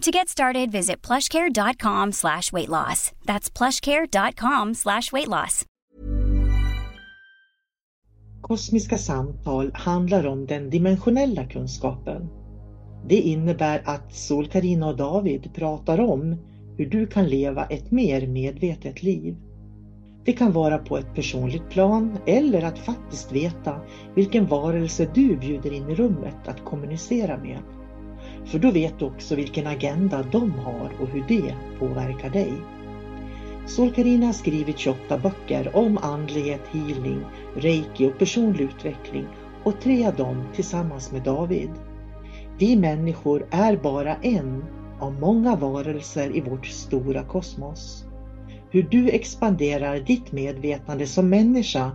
To get started, visit plushcare.com slash weight loss. That's plushcare.com slash weight loss. Kosmiska samtal handlar om den dimensionella kunskapen. Det innebär att Sol, Karina och David pratar om hur du kan leva ett mer medvetet liv. Det kan vara på ett personligt plan eller att faktiskt veta vilken varelse du bjuder in i rummet att kommunicera med. För då vet du också vilken agenda de har och hur det påverkar dig. Solkarina har skrivit 28 böcker om andlighet, healing, reiki och personlig utveckling och tre av dem tillsammans med David. Vi människor är bara en av många varelser i vårt stora kosmos. Hur du expanderar ditt medvetande som människa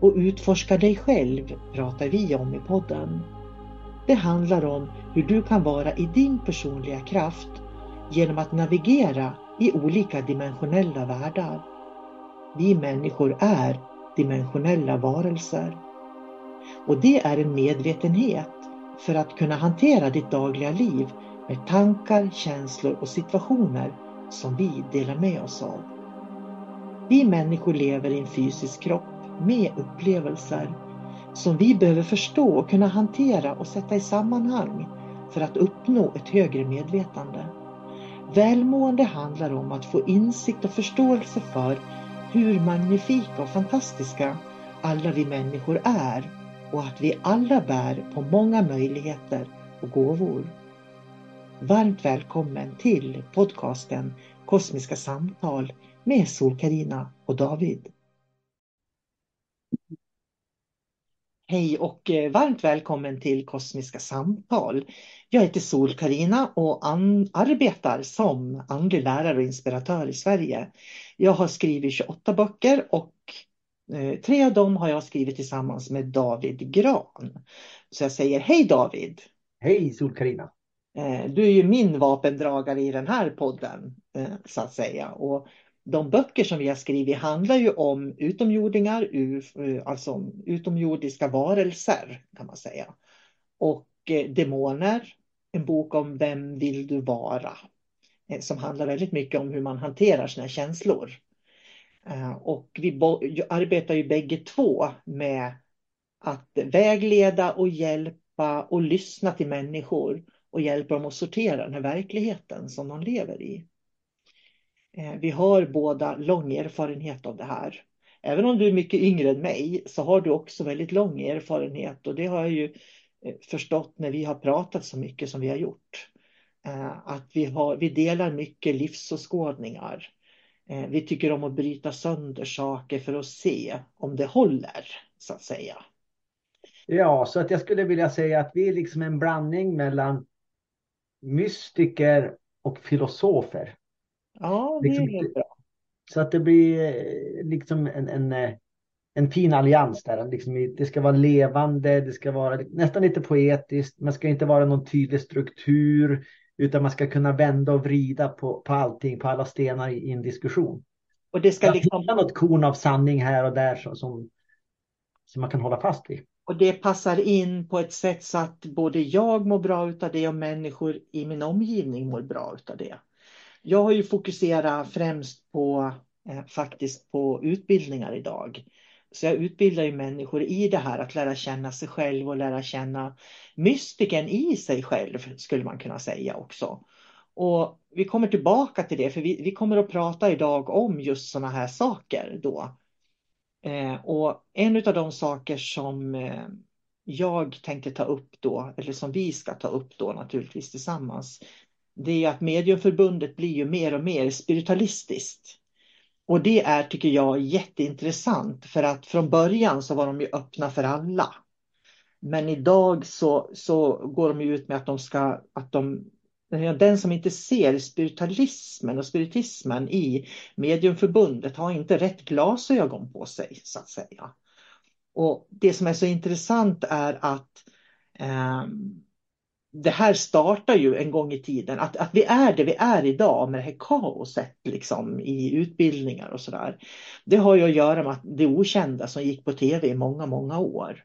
och utforskar dig själv pratar vi om i podden. Det handlar om hur du kan vara i din personliga kraft genom att navigera i olika dimensionella världar. Vi människor är dimensionella varelser. Och det är en medvetenhet för att kunna hantera ditt dagliga liv med tankar, känslor och situationer som vi delar med oss av. Vi människor lever i en fysisk kropp med upplevelser som vi behöver förstå och kunna hantera och sätta i sammanhang för att uppnå ett högre medvetande. Välmående handlar om att få insikt och förståelse för hur magnifika och fantastiska alla vi människor är och att vi alla bär på många möjligheter och gåvor. Varmt välkommen till podcasten Kosmiska samtal med Sol-Karina och David. Hej och eh, varmt välkommen till Kosmiska samtal. Jag heter Sol-Karina och arbetar som andlig lärare och inspiratör i Sverige. Jag har skrivit 28 böcker och eh, tre av dem har jag skrivit tillsammans med David Gran. Så jag säger hej David! Hej Sol-Karina! Eh, du är ju min vapendragare i den här podden så att säga. Och de böcker som vi har skrivit handlar ju om utomjordingar, eh, alltså utomjordiska varelser kan man säga. Och eh, demoner, en bok om Vem vill du vara? Eh, som handlar väldigt mycket om hur man hanterar sina känslor. Och vi arbetar ju bägge två med att vägleda och hjälpa och lyssna till människor och hjälpa dem att sortera den här verkligheten som de lever i. Eh, vi har båda lång erfarenhet av det här. Även om du är mycket yngre än mig så har du också väldigt lång erfarenhet och det har jag ju eh, förstått när vi har pratat så mycket som vi har gjort. Eh, att vi, har, vi delar mycket livsåskådningar. Vi tycker om att bryta sönder saker för att se om det håller, så att säga. Ja, så att jag skulle vilja säga att vi är liksom en blandning mellan mystiker och filosofer. Ja, det liksom, är bra. Så att det blir eh, liksom en, en, eh, en fin allians där. Liksom, det ska vara levande, det ska vara nästan lite poetiskt. Man ska inte vara någon tydlig struktur utan man ska kunna vända och vrida på, på allting, på alla stenar i, i en diskussion. Och det ska liksom... hitta något korn av sanning här och där som, som, som man kan hålla fast vid. Och det passar in på ett sätt så att både jag mår bra av det och människor i min omgivning mår bra av det. Jag har ju fokuserat främst på eh, faktiskt på utbildningar idag. Så jag utbildar ju människor i det här att lära känna sig själv och lära känna mystiken i sig själv skulle man kunna säga också. Och vi kommer tillbaka till det för vi, vi kommer att prata idag om just sådana här saker då. Eh, och en av de saker som eh, jag tänkte ta upp då, eller som vi ska ta upp då naturligtvis tillsammans, det är att Mediumförbundet blir ju mer och mer spiritualistiskt. Och det är, tycker jag, jätteintressant för att från början så var de ju öppna för alla. Men idag så, så går de ut med att de ska, att de, den som inte ser spiritualismen och spiritismen i Mediumförbundet har inte rätt glasögon på sig så att säga. Och det som är så intressant är att eh, det här startar ju en gång i tiden, att, att vi är det vi är idag med det här kaoset liksom, i utbildningar och sådär. Det har ju att göra med att det okända som gick på tv i många, många år.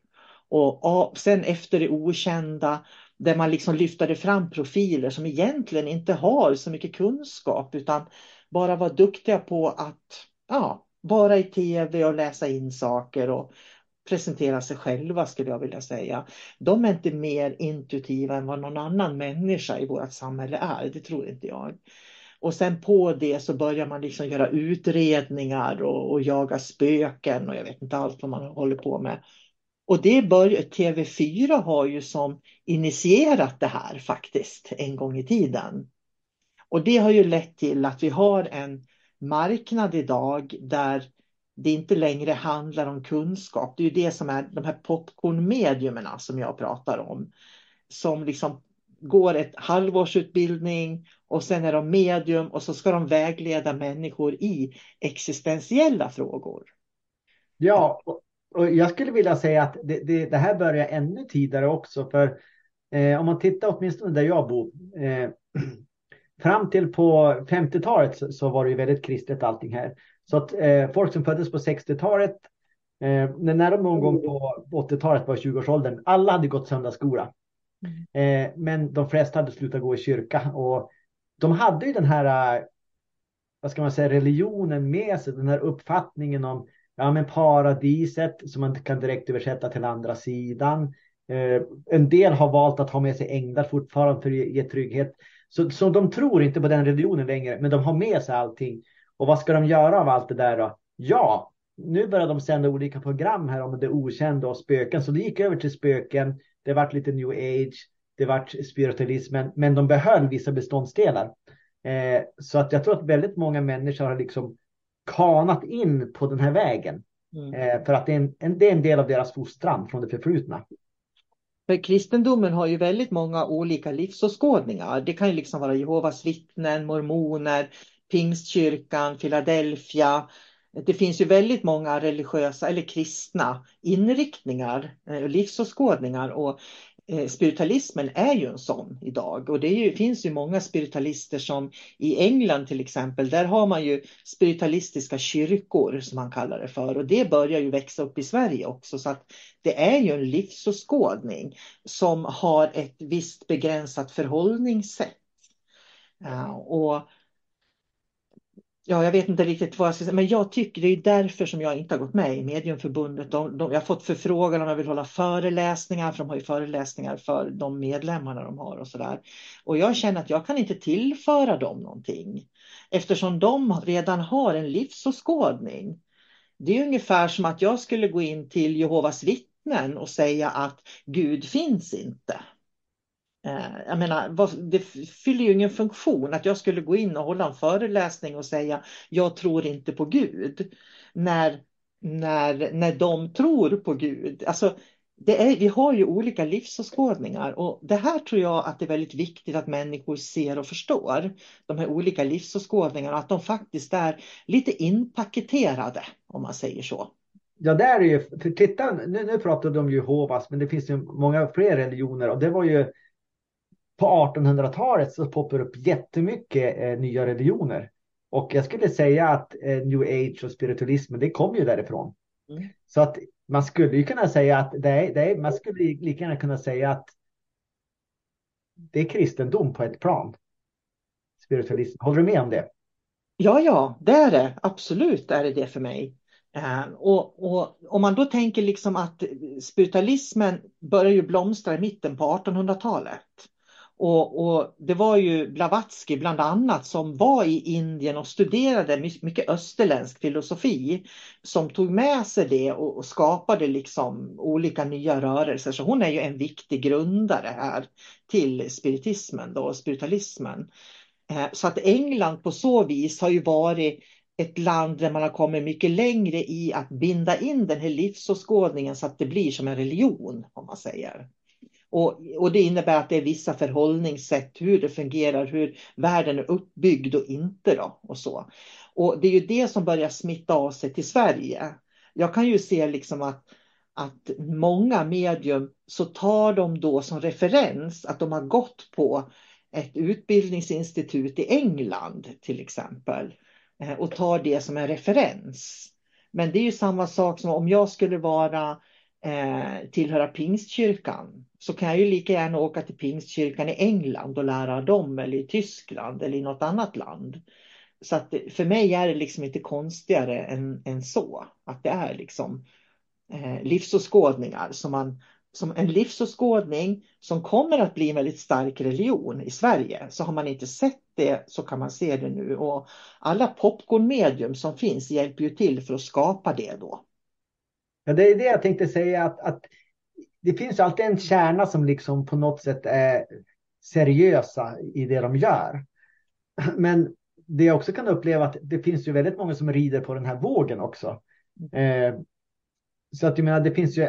Och, och sen efter det okända, där man liksom lyftade fram profiler som egentligen inte har så mycket kunskap utan bara var duktiga på att ja, vara i tv och läsa in saker och presentera sig själva skulle jag vilja säga. De är inte mer intuitiva än vad någon annan människa i vårt samhälle är, det tror inte jag. Och sen på det så börjar man liksom göra utredningar och, och jaga spöken och jag vet inte allt vad man håller på med. Och det börjar, TV4 har ju som initierat det här faktiskt en gång i tiden. Och det har ju lett till att vi har en marknad idag där det inte längre handlar om kunskap. Det är ju det som är de här popcornmediumerna som jag pratar om. Som liksom går ett halvårsutbildning och sen är de medium och så ska de vägleda människor i existentiella frågor. Ja, och jag skulle vilja säga att det, det, det här börjar ännu tidigare också. För eh, om man tittar åtminstone där jag bor. Eh, fram till på 50-talet så, så, var det ju väldigt kristet allting här. Så att eh, folk som föddes på 60-talet, eh, när de någon gång på 80-talet var 20-årsåldern, alla hade gått söndagsskola. Mm. Eh, men de flesta hade slutat gå i kyrka och de hade ju den här, eh, vad ska man säga, religionen med sig, den här uppfattningen om ja, men paradiset som man kan direkt översätta till andra sidan. Eh, en del har valt att ha med sig änglar fortfarande för att ge trygghet. Så, så de tror inte på den religionen längre, men de har med sig allting. Och vad ska de göra av allt det där då? Ja, nu börjar de sända olika program här om det okända och spöken. Så det gick över till spöken. Det vart lite new age. Det vart spiritualismen, men de behöll vissa beståndsdelar. Eh, så att jag tror att väldigt många människor har liksom kanat in på den här vägen. Mm. Eh, för att det är, en, en, det är en del av deras fostran från det förflutna. För kristendomen har ju väldigt många olika livsåskådningar. Det kan ju liksom vara Jehovas vittnen, mormoner, Pingstkyrkan, Philadelphia. Det finns ju väldigt många religiösa eller kristna inriktningar och livsåskådningar och eh, spiritualismen är ju en sån idag och det ju, finns ju många spiritualister som i England till exempel, där har man ju spiritualistiska kyrkor som man kallar det för och det börjar ju växa upp i Sverige också så att det är ju en livsåskådning som har ett visst begränsat förhållningssätt. och Ja, jag vet inte riktigt vad jag ska säga, men jag tycker det är därför som jag inte har gått med i Mediumförbundet. De, de, jag har fått förfrågan om jag vill hålla föreläsningar, för de har ju föreläsningar för de medlemmarna de har och sådär. Och jag känner att jag kan inte tillföra dem någonting eftersom de redan har en livsåskådning. Det är ungefär som att jag skulle gå in till Jehovas vittnen och säga att Gud finns inte. Eh, jag menar, det fyller ju ingen funktion att jag skulle gå in och hålla en föreläsning och säga jag tror inte på Gud. När, när, när de tror på Gud. Alltså, det är, vi har ju olika livsåskådningar och det här tror jag att det är väldigt viktigt att människor ser och förstår. De här olika livsåskådningarna, att de faktiskt är lite inpaketerade om man säger så. Ja, där är ju, för titta, nu, nu pratar de om Jehovas, men det finns ju många fler religioner och det var ju på 1800-talet så poppar upp jättemycket eh, nya religioner. Och jag skulle säga att eh, new age och spiritualismen, det kommer ju därifrån. Mm. Så att man skulle ju kunna säga att det är, det är, man skulle lika gärna kunna säga att det är kristendom på ett plan. Spiritualism. Håller du med om det? Ja, ja, det är det. Absolut är det det för mig. Uh, och, och om man då tänker liksom att spiritualismen börjar ju blomstra i mitten på 1800-talet. Och, och, det var ju Blavatsky bland annat som var i Indien och studerade mycket österländsk filosofi som tog med sig det och, och skapade liksom olika nya rörelser. Så hon är ju en viktig grundare här till spiritismen då, spiritualismen. Eh, så att England på så vis har ju varit ett land där man har kommit mycket längre i att binda in den här livsåskådningen så att det blir som en religion om man säger. Och, och, det innebär att det är vissa förhållningssätt, hur det fungerar, hur världen är uppbyggd och inte. Då, och, så. och det är ju det som börjar smitta av sig till Sverige. Jag kan ju se liksom att, att många medium så tar de då som referens att de har gått på ett utbildningsinstitut i England till exempel eh, och tar det som en referens. Men det är ju samma sak som om jag skulle vara eh, tillhöra pingstkyrkan så kan jag ju lika gärna åka till pingstkyrkan i England och lära dem eller i Tyskland eller i något annat land. Så att för mig är det liksom inte konstigare än, än så. Att det är liksom eh, livsåskådningar som man som en livsåskådning som kommer att bli en väldigt stark religion i Sverige. Så har man inte sett det så kan man se det nu och alla popcornmedium som finns hjälper ju till för att skapa det då. Ja, det är det jag tänkte säga att, att det finns alltid en kärna som liksom på något sätt är seriösa i det de gör. Men det jag också kan uppleva att det finns ju väldigt många som rider på den här vågen också. Eh, så att jag menar, det finns ju.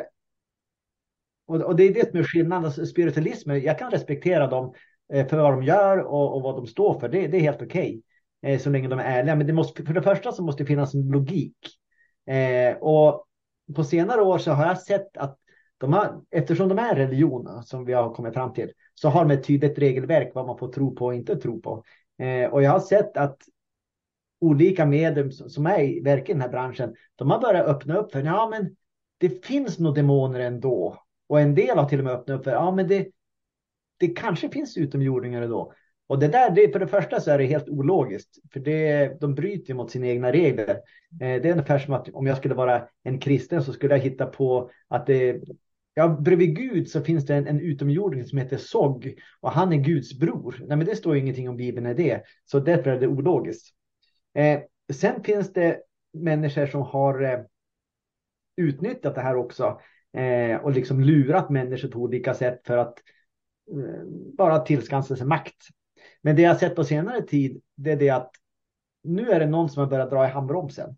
Och, och det är det som är skillnaden. Alltså, spiritualismen, jag kan respektera dem eh, för vad de gör och, och, vad de står för. Det, det är helt okej. Okay, eh, så länge de är ärliga. Men det måste, för det första så måste det finnas en logik. Eh, och på senare år så har jag sett att de har, eftersom de är religioner som vi har kommit fram till, så har de ett tydligt regelverk vad man får tro på och inte tro på. Eh, och jag har sett att olika medier som är i, verkar i den här branschen, de har börjat öppna upp för, ja men det finns nog demoner ändå. Och en del har till och med öppnat upp för, ja men det, det kanske finns utomjordingar ändå. Och det där, det, för det första så är det helt ologiskt, för det, de bryter mot sina egna regler. Eh, det är ungefär som att om jag skulle vara en kristen så skulle jag hitta på att det, ja, bredvid Gud så finns det en, en utomjording som heter Sog och han är Guds bror. Nej, men det står ingenting om Bibeln i det, så därför är det ologiskt. Eh, sen finns det människor som har eh, utnyttjat det här också eh, och liksom lurat människor på olika sätt för att eh, bara tillskansa sig makt. Men det jag sett på senare tid, det är det att nu är det någon som har börjat dra i handbromsen.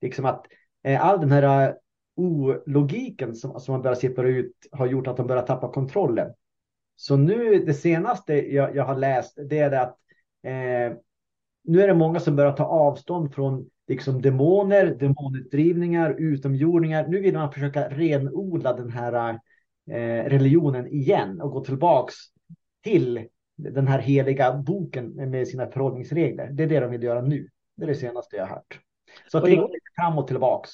Liksom att eh, all den här eh, ologiken som, som man börjar sippra ut har gjort att de börjar tappa kontrollen. Så nu det senaste jag, jag har läst, det är det att eh, nu är det många som börjar ta avstånd från liksom demoner, demonutdrivningar, utomjordingar. Nu vill man försöka renodla den här eh, religionen igen och gå tillbaks till den här heliga boken med sina förhållningsregler. Det är det de vill göra nu. Det är det senaste jag har hört. Så att det går fram och tillbaks.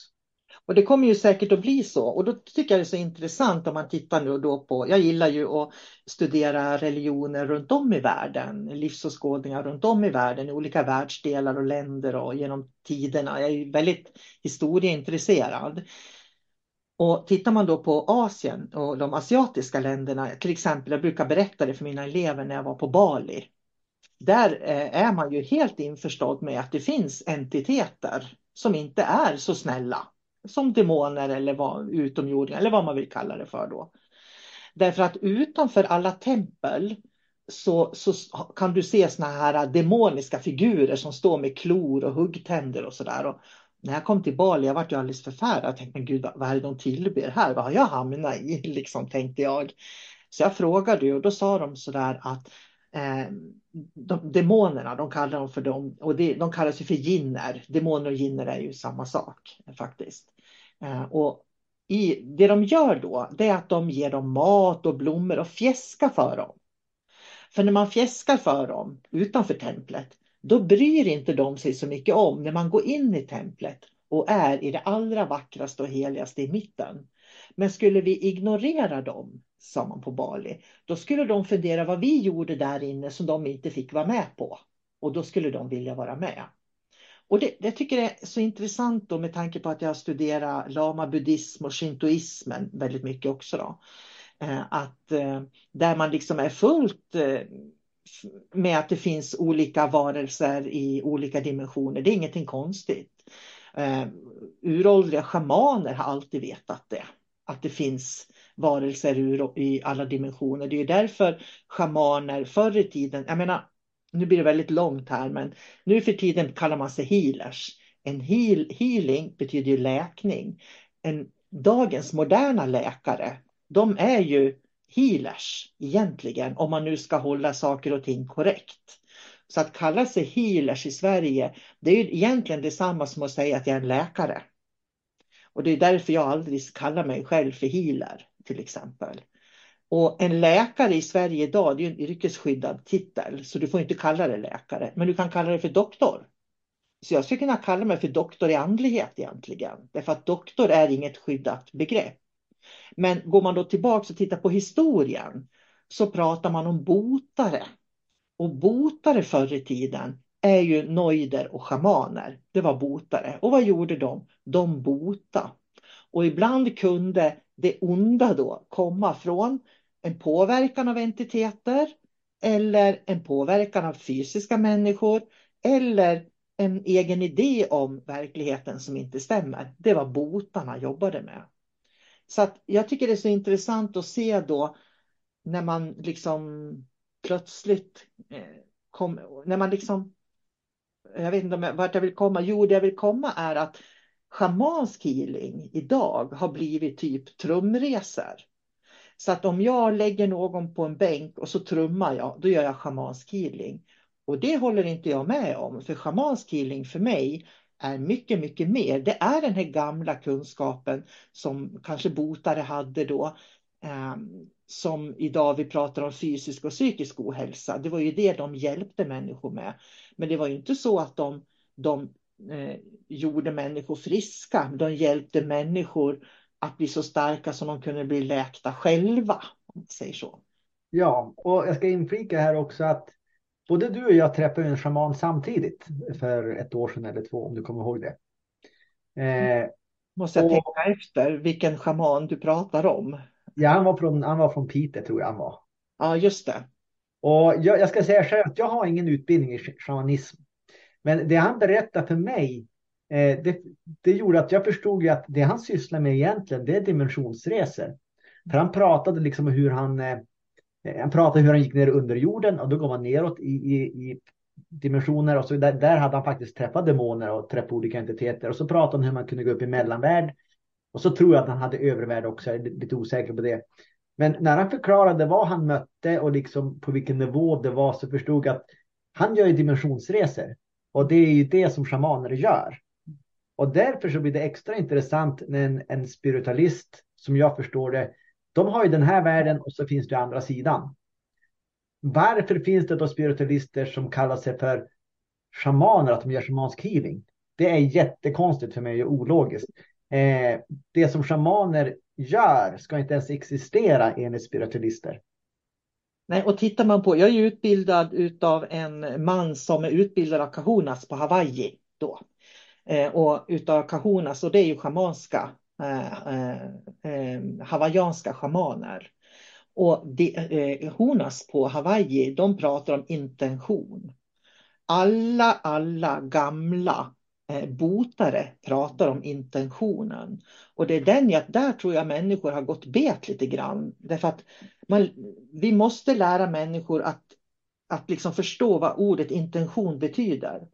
Och det kommer ju säkert att bli så. Och då tycker jag det är så intressant om man tittar nu då på, jag gillar ju att studera religioner runt om i världen, livsåskådningar runt om i världen, i olika världsdelar och länder och genom tiderna. Jag är väldigt historieintresserad. Och tittar man då på Asien och de asiatiska länderna, till exempel, jag brukar berätta det för mina elever när jag var på Bali. Där eh, är man ju helt införstådd med att det finns entiteter som inte är så snälla. Som demoner eller vad, utomjordingar eller vad man vill kalla det för då. Därför att utanför alla tempel så, så kan du se såna här demoniska figurer som står med klor och huggtänder och sådär när jag kom till Bali, jag vart ju alldeles förfärad. Jag tänkte, men gud, vad är det de tillber här? Vad har jag hamnat i? Liksom tänkte jag. Så jag frågade och då sa de sådär att eh, de, demonerna, de kallar dem för dem, och det, de kallas ju för jinner. Demoner och jinner är ju samma sak faktiskt. Eh, och i, det de gör då, det är att de ger dem mat och blommor och fjäskar för dem. För när man fjäskar för dem utanför templet, då bryr inte de sig så mycket om när man går in i templet och är i det allra vackraste och heligaste i mitten. Men skulle vi ignorera dem, sa man på Bali, då skulle de fundera vad vi gjorde där inne som de inte fick vara med på. Och då skulle de vilja vara med. Och det, det tycker jag är så intressant då med tanke på att jag studerar lama-buddhism och shintoismen väldigt mycket också. Då. Eh, att eh, där man liksom är fullt eh, med att det finns olika varelser i olika dimensioner. Det är ingenting konstigt. Eh, uråldriga schamaner har alltid vetat det. Att det finns varelser ur, i alla dimensioner. Det är därför schamaner förr i tiden, jag menar, nu blir det väldigt långt här, men nu för tiden kallar man sig healers. En heal, healing betyder ju läkning. En, dagens moderna läkare de är ju healers egentligen, om man nu ska hålla saker och ting korrekt. Så att kalla sig healers i Sverige, det är ju egentligen detsamma som att säga att jag är en läkare. Och det är därför jag aldrig kallar mig själv för healer, till exempel. Och en läkare i Sverige idag, det är ju en yrkesskyddad titel, så du får inte kalla dig läkare, men du kan kalla dig för doktor. Så jag skulle kunna kalla mig för doktor i andlighet egentligen, därför att doktor är inget skyddat begrepp. Men går man då tillbaka och tittar på historien så pratar man om botare. Och botare förr i tiden är ju noider och schamaner. Det var botare. Och vad gjorde de? De bota. Och ibland kunde det onda då komma från en påverkan av entiteter eller en påverkan av fysiska människor eller en egen idé om verkligheten som inte stämmer. Det var botarna jobbade med. Så att jag tycker det är så intressant att se då när man liksom plötsligt eh, kom, när man liksom jag vet inte om jag, vart jag vill komma. Jo, det jag vill komma är att schamansk healing idag har blivit typ trumresor. Så att om jag lägger någon på en bänk och så trummar jag, då gör jag schamansk healing. Och det håller inte jag med om, för schamansk healing för mig är mycket, mycket mer. Det är den här gamla kunskapen som kanske botare hade då. Eh, som idag vi pratar om fysisk och psykisk ohälsa. Det var ju det de hjälpte människor med. Men det var ju inte så att de, de eh, gjorde människor friska. De hjälpte människor att bli så starka som de kunde bli läkta själva. Om man säger så. Ja, och jag ska inflika här också att både du och jag träffade en shaman samtidigt för ett år sedan eller två om du kommer ihåg det. Eh, Måste jag och, tänka efter vilken shaman du pratar om? Ja, han var från, han var från Piteå tror jag han var. Ja, just det. Och jag, jag ska säga själv att jag har ingen utbildning i shamanism. Men det han berättade för mig, eh, det, det gjorde att jag förstod att det han sysslar med egentligen, det är dimensionsresor. För han pratade liksom om hur han eh, Eh, Eh, han pratade hur han gick ner under jorden och då går man neråt i, i, i dimensioner och så där, där hade han faktiskt träffat demoner och träffat olika entiteter och så pratade han hur man kunde gå upp i mellanvärld. Och så tror jag att han hade övervärld också, jag är lite osäker på det. Men när han förklarade vad han mötte och liksom på vilken nivå det var så förstod jag att han gör ju dimensionsresor. Och det är ju det som shamaner gör. Och därför så blir det extra intressant när en, en spiritualist, som jag förstår det, de har ju den här världen och så finns det andra sidan. Varför finns det då spiritualister som kallar sig för shamaner, att de gör shamansk healing? Det är jättekonstigt för mig och ologiskt. Eh, det som shamaner gör ska inte ens existera enligt spiritualister. Nej, och tittar man på, jag är utbildad av en man som är utbildad av kahunas på Hawaii då. Eh, och utav kahunas, och det är ju schamanska Eh, eh, eh, hawaiianska schamaner. Och de, eh, Honas på Hawaii, de pratar om intention. Alla, alla gamla eh, botare pratar om intentionen. Och det är den jag, där tror jag människor har gått bet lite grann. Därför att man, vi måste lära människor att, att liksom förstå vad ordet intention betyder.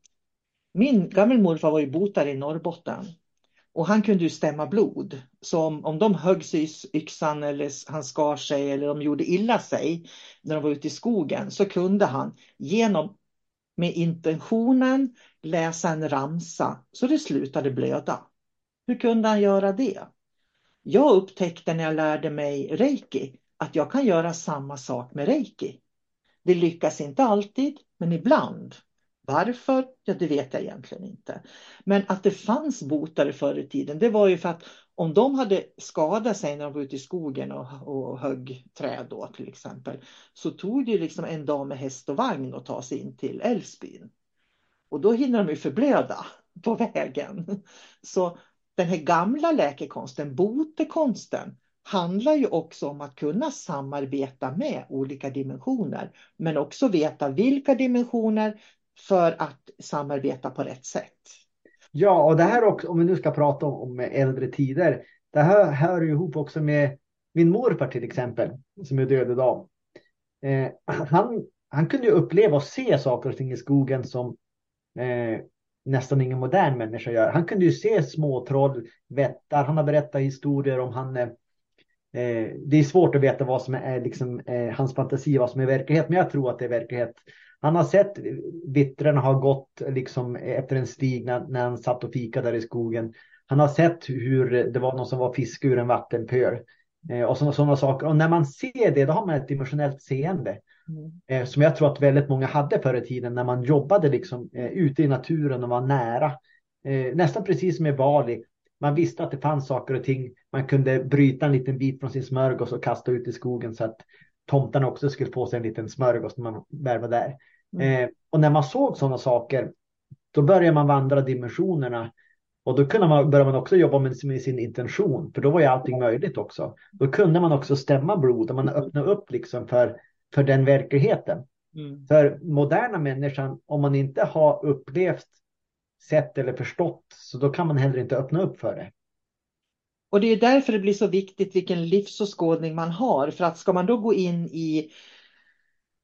Min gammelmorfar var ju botare i Norrbotten. Och han kunde ju stämma blod. Så om, om de högg sig i yxan eller han skar sig eller de gjorde illa sig när de var ute i skogen så kunde han genom med intentionen läsa en ramsa så det slutade blöda. Hur kunde han göra det? Jag upptäckte när jag lärde mig reiki att jag kan göra samma sak med reiki. Det lyckas inte alltid, men ibland. Varför? Ja, det vet jag egentligen inte. Men att det fanns botare förr i tiden, det var ju för att om de hade skadat sig när de var ute i skogen och, och högg träd då till exempel, så tog det ju liksom en dag med häst och vagn att ta sig in till Älvsbyn. Och då hinner de ju förblöda på vägen. Så den här gamla läkekonsten, botekonsten, handlar ju också om att kunna samarbeta med olika dimensioner, men också veta vilka dimensioner för att samarbeta på rätt sätt. Ja, och det här också, om vi nu ska prata om, äldre tider, det här hör ju ihop också med min morfar till exempel, som är död idag. Eh, han, han kunde ju uppleva och se saker och ting i skogen som eh, nästan ingen modern människa gör. Han kunde ju se småtroll, vättar, han har berättat historier om han eh, eh, eh, det är svårt att veta vad som är liksom, eh, hans fantasi, vad som är verklighet, men jag tror att det är verklighet. Han har sett vittrarna ha gått liksom, efter en stig när, när han satt och fikade där i skogen. Han har sett hur det var någon som var fisk ur en vattenpöl. Eh, och sådana, saker. Och när man ser det, då har man ett dimensionellt seende. Mm. Eh, som jag tror att väldigt många hade förr i tiden när man jobbade liksom, eh, ute i naturen och var nära. Eh, nästan precis som i Bali. Man visste att det fanns saker och ting. Man kunde bryta en liten bit från sin smörgås och kasta ut i skogen så att tomtarna också skulle få sig en liten smörgås när man väl var där. Mm. Eh, och när man såg sådana saker, då börjar man vandra dimensionerna. Och då kunde man, började man också jobba med, med, sin intention, för då var ju allting möjligt också. Då kunde man också stämma blod och man öppnade upp liksom för, för den verkligheten. Mm. För moderna människan, om man inte har upplevt, sett eller förstått, så då kan man heller inte öppna upp för det. Och det är därför det blir så viktigt vilken livsåskådning man har. För att ska man då gå in i,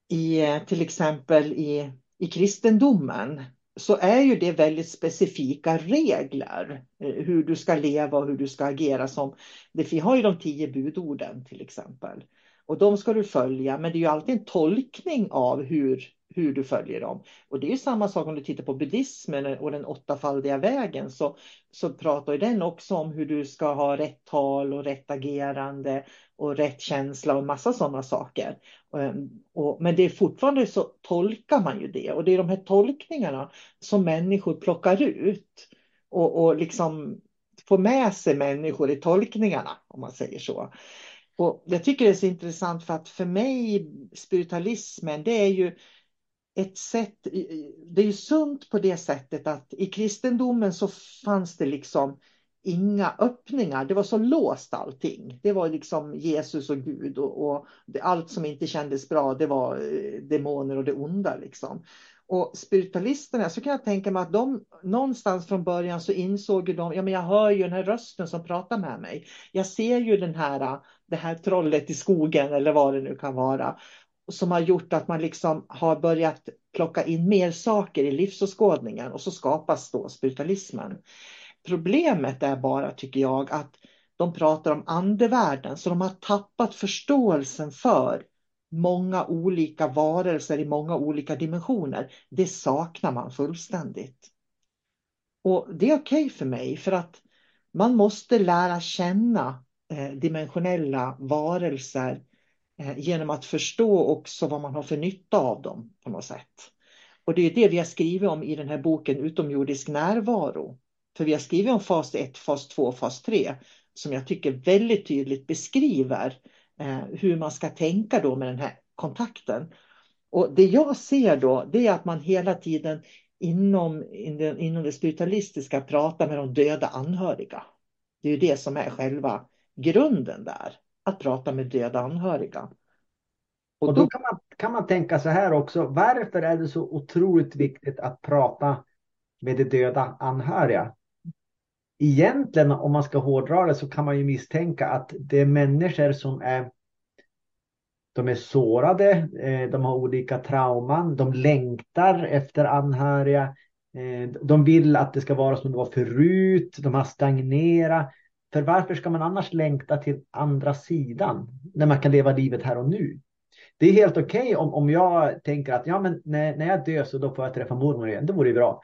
i till exempel i, i kristendomen så är ju det väldigt specifika regler eh, hur du ska leva och hur du ska agera. Som, vi har ju de tio budorden till exempel. Och de ska du följa, men det är ju alltid en tolkning av hur, hur du följer dem. Och det är ju samma sak om du tittar på buddhismen och den åttafaldiga vägen så, så pratar ju den också om hur du ska ha rätt tal och rätt agerande och rätt känsla och massa sådana saker. Ehm, och, men det är fortfarande så tolkar man ju det och det är de här tolkningarna som människor plockar ut och, och liksom får med sig människor i tolkningarna om man säger så. Och jag tycker det är så intressant för att för mig spiritualismen det är ju ett sätt, det är ju sunt på det sättet att i kristendomen så fanns det liksom inga öppningar. Det var så låst allting. Det var liksom Jesus och Gud och, och det, allt som inte kändes bra, det var eh, demoner och det onda liksom. Och spiritualisterna, så kan jag tänka mig att de någonstans från början så insåg de, ja men jag hör ju den här rösten som pratar med mig. Jag ser ju den här, eh, det här trollet i skogen eller vad det nu kan vara som har gjort att man liksom har börjat plocka in mer saker i livsåskådningen och så skapas då spiritualismen. Problemet är bara, tycker jag, att de pratar om andevärlden så de har tappat förståelsen för många olika varelser i många olika dimensioner. Det saknar man fullständigt. Och det är okej okay för mig för att man måste lära känna eh, dimensionella varelser Eh, Eh, genom att förstå också vad man har för nytta av dem på något sätt. Och det är det vi har skrivit om i den här boken Utomjordisk närvaro. För vi har skrivit om fas 1, fas 2, fas 3 som jag tycker väldigt tydligt beskriver eh, hur man ska tänka då med den här kontakten. Och det jag ser då det är att man hela tiden inom, inom det spiritualistiska pratar med de döda anhöriga. Det är ju det som är själva grunden där att prata med döda anhöriga. Och, då kan, man, kan man tänka så här också. Varför är det så otroligt viktigt att prata med de döda anhöriga? Egentligen om man ska hårdra det så kan man ju misstänka att det är människor som är de är sårade, eh, de har olika trauman, de längtar efter anhöriga. Eh, de vill att det ska vara som det var förut, de har stagnerat. För varför ska man annars längta till andra sidan när man kan leva livet här och nu? Det är helt okej okay om, om jag tänker att ja, men när, när jag dör så då får jag träffa mormor igen. Det vore ju bra.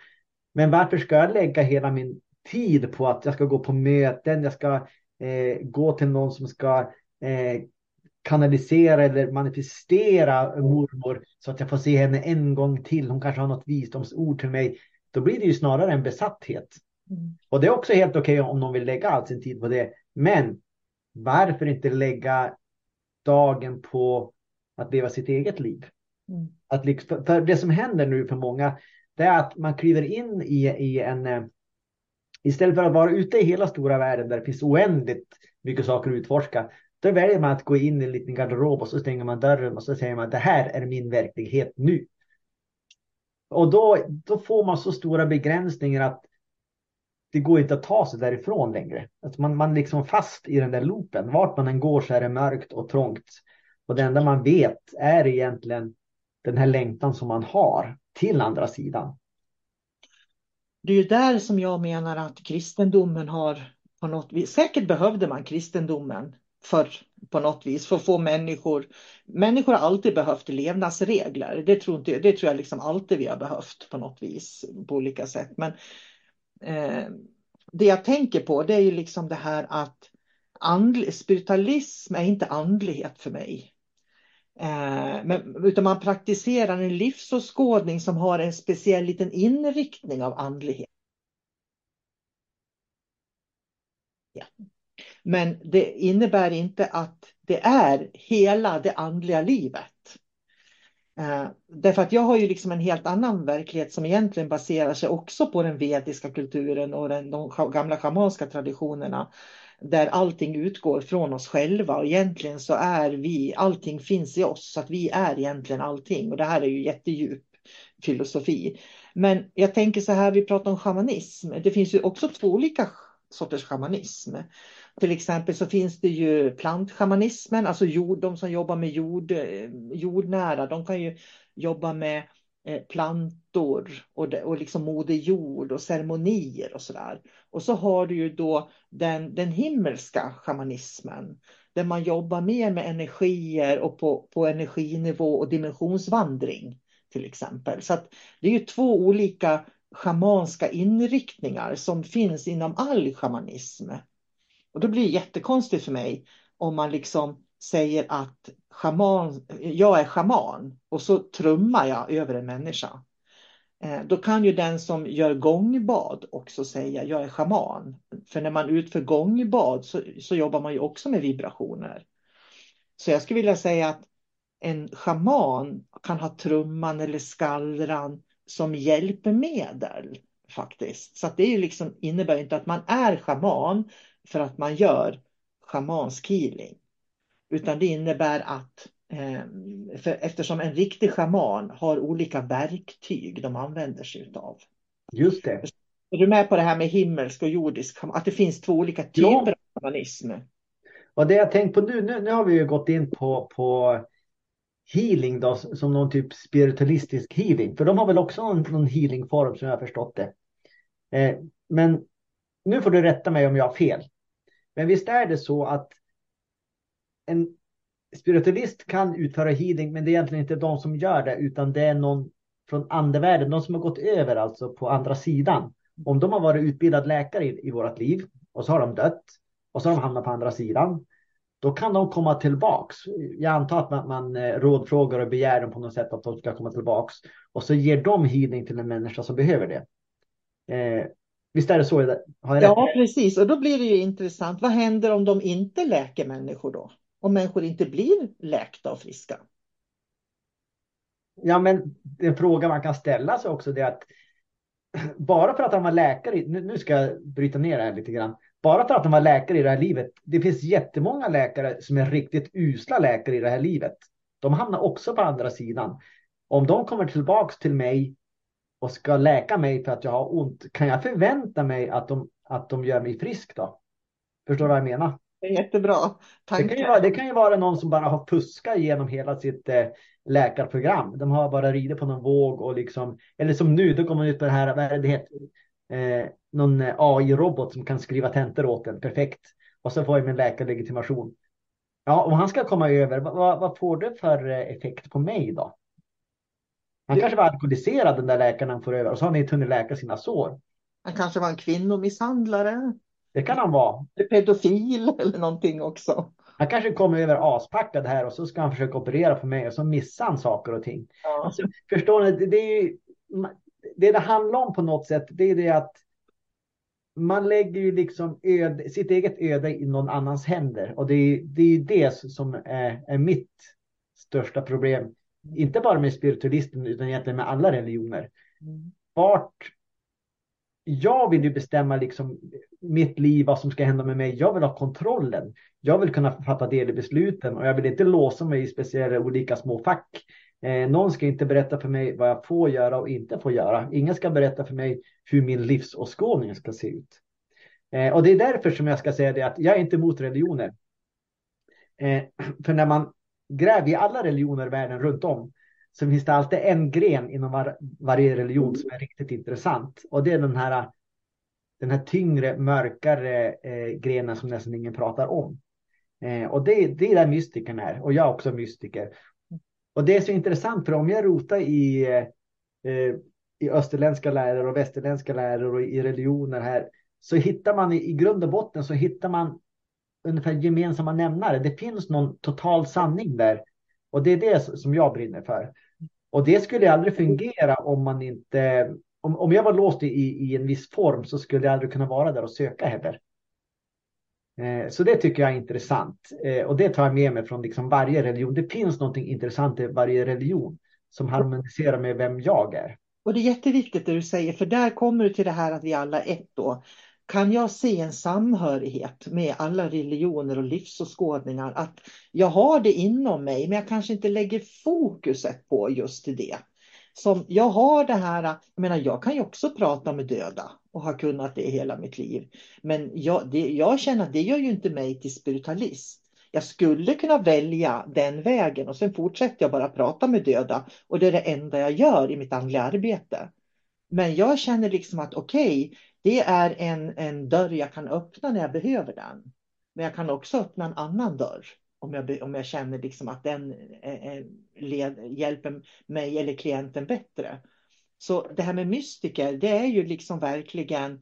Men varför ska jag lägga hela min tid på att jag ska gå på möten, jag ska eh, gå till någon som ska eh, kanalisera eller manifestera mormor så att jag får se henne en gång till. Hon kanske har något visdomsord till mig. Då blir det ju snarare en besatthet. Mm. Och det är också helt okej okay om någon vill lägga all sin tid på det. Men varför inte lägga dagen på att leva sitt eget liv? Mm. Att liksom, för det som händer nu för många, det är att man kliver in i, i en... Eh, istället för att vara ute i hela stora världen där det finns oändligt mycket saker att utforska, Då väljer man att gå in i en liten garderob och så stänger man dörren och så säger man det här är min verklighet nu. Och då, då får man så stora begränsningar att det går inte att ta sig därifrån längre. Alltså man, man liksom fast i den där loopen. Vart man än går så är det mörkt och trångt. Och det enda man vet är egentligen den här längtan som man har till andra sidan. Det är ju där som jag menar att kristendomen har på något vis, säkert behövde man kristendomen för på något vis för att få människor. Människor har alltid behövt levnadsregler. Det tror, inte, det tror jag liksom alltid vi har behövt på något vis på olika sätt. Men eh, det jag tänker på det är ju liksom det här att andlig, spiritualism är inte andlighet för mig. Eh, men, utan man praktiserar en livsåskådning som har en speciell liten inriktning av andlighet. Ja. Men det innebär inte att det är hela det andliga livet. Eh, därför att jag har ju liksom en helt annan verklighet som egentligen baserar sig också på den vediska kulturen och den, de gamla schamanska traditionerna. Där allting utgår från oss själva och egentligen så är vi, allting finns i oss, så att vi är egentligen allting. Och det här är ju jättedjup filosofi. Men jag tänker så här, vi pratar om shamanism. Det finns ju också två olika sorters shamanism. Till exempel så finns det ju plantschamanismen, alltså jord, de som jobbar med jord, eh, jordnära, de kan ju jobba med eh, plantor och, och liksom moder jord och ceremonier och sådär. Och så har du ju då den, den himmelska shamanismen där man jobbar mer med energier och på, på energinivå och dimensionsvandring till exempel. Så att det är ju två olika schamanska inriktningar som finns inom all shamanism. Och då blir det jättekonstigt för mig om man liksom säger att shaman, jag är schaman och så trummar jag över en människa. Eh, då kan ju den som gör gångbad också säga jag är schaman. För när man utför gångbad så, så jobbar man ju också med vibrationer. Så jag skulle vilja säga att en schaman kan ha trumman eller skallran som hjälpmedel faktiskt. Så att det är ju liksom, innebär inte att man är schaman för att man gör schamansk healing. Utan det innebär att eh, för eftersom en riktig schaman har olika verktyg de använder sig av. Just det. Är du med på det här med himmelsk och jordisk, att det finns två olika typer ja. av shamanism? Och det jag tänkt på nu, nu, nu har vi ju gått in på, på healing då, som någon typ spiritualistisk healing. För de har väl också någon, någon healingform som jag har förstått det. Eh, men nu får du rätta mig om jag har fel. Men visst är det så att en spiritualist kan utföra healing, men det är egentligen inte de som gör det, utan det är någon från andevärlden, de som har gått över alltså på andra sidan. Om de har varit utbildad läkare i, i vårt liv och så har de dött och så har de hamnat på andra sidan. Då kan de komma tillbaks. Jag antar att man, man eh, rådfrågar och begär dem på något sätt att de ska komma tillbaks. Och så ger de healing till en människa som behöver det. Eh, Visst är det så? Har jag ja, rätt? precis. Och då blir det ju intressant. Vad händer om de inte läker människor då? Om människor inte blir läkta och friska? Ja, men en fråga man kan ställa sig också är att bara för att de var läkare, nu, ska jag bryta ner det här lite grann. Bara för att de var läkare i det här livet. Det finns jättemånga läkare som är riktigt usla läkare i det här livet. De hamnar också på andra sidan. Om de kommer tillbaks till mig och ska läka mig för att jag har ont, kan jag förvänta mig att de, att de gör mig frisk då? Förstår du vad jag menar? Det är jättebra. Det kan, ju vara, det kan ju vara någon som bara har puskat genom hela sitt eh, läkarprogram. De har bara ridit på någon våg och liksom, eller som nu, då kommer man ut på det här, vad är det heter? Eh, någon AI-robot som kan skriva tentor åt en, perfekt. Och så får jag min läkarlegitimation. Ja, om han ska komma över, vad, vad får det för eh, effekt på mig då? Han kanske var alkoholiserad den där läkaren han får över och så har han inte hunnit läka sina sår. Han kanske var en kvinnomisshandlare. Det kan han vara. Pedofil eller någonting också. Han kanske kommer över aspackad här och så ska han försöka operera på mig och så missar han saker och ting. Ja. Alltså, förstår ni? Det, det, är, det det handlar om på något sätt, det är det att man lägger ju liksom öde, sitt eget öde i någon annans händer. Och det är, det är det som är, är mitt största problem inte bara med spiritualismen utan egentligen med alla religioner. Mm. Vart jag vill ju bestämma liksom mitt liv, vad som ska hända med mig. Jag vill ha kontrollen. Jag vill kunna fatta del i besluten och jag vill inte låsa mig i speciella olika små fack. Eh, någon ska inte berätta för mig vad jag får göra och inte får göra. Ingen ska berätta för mig hur min livsåskådning ska se ut. Eh, och det är därför som jag ska säga det att jag är inte emot religioner. Eh, för när man Gräv i alla religioner i världen runt om så finns det alltid en gren inom var, varje religion som är riktigt intressant. Och det är den här, den här tyngre, mörkare eh, grenen som nästan ingen pratar om. Eh, och det, det är där mystikern är. Och jag är också mystiker. Och det är så intressant för om jag rotar i, eh, i österländska lärare och västerländska lärare och i religioner här så hittar man i, i grund och botten så hittar man ungefär gemensamma nämnare. Det finns någon total sanning där. Och det är det som jag brinner för. Och det skulle aldrig fungera om man inte... Om, om jag var låst i, i en viss form så skulle jag aldrig kunna vara där och söka heller. Eh, så det tycker jag är intressant. Eh, och det tar jag med mig från liksom varje religion. Det finns någonting intressant i varje religion som harmoniserar med vem jag är. Och det är jätteviktigt det du säger, för där kommer du till det här att vi alla är ett då kan jag se en samhörighet med alla religioner och livsåskådningar. Att jag har det inom mig, men jag kanske inte lägger fokuset på just det. Som jag har det här, jag menar jag kan ju också prata med döda och har kunnat det hela mitt liv. Men jag, det, jag känner att det gör ju inte mig till spiritualist. Jag skulle kunna välja den vägen och sen fortsätter jag bara prata med döda och det är det enda jag gör i mitt andliga arbete. Men jag känner liksom att okej, okay, det är en, en dörr jag kan öppna när jag behöver den. Men jag kan också öppna en annan dörr om jag, om jag känner liksom att den eh, eh, led, hjälper mig eller klienten bättre. Så det här med mystiker, det är ju liksom verkligen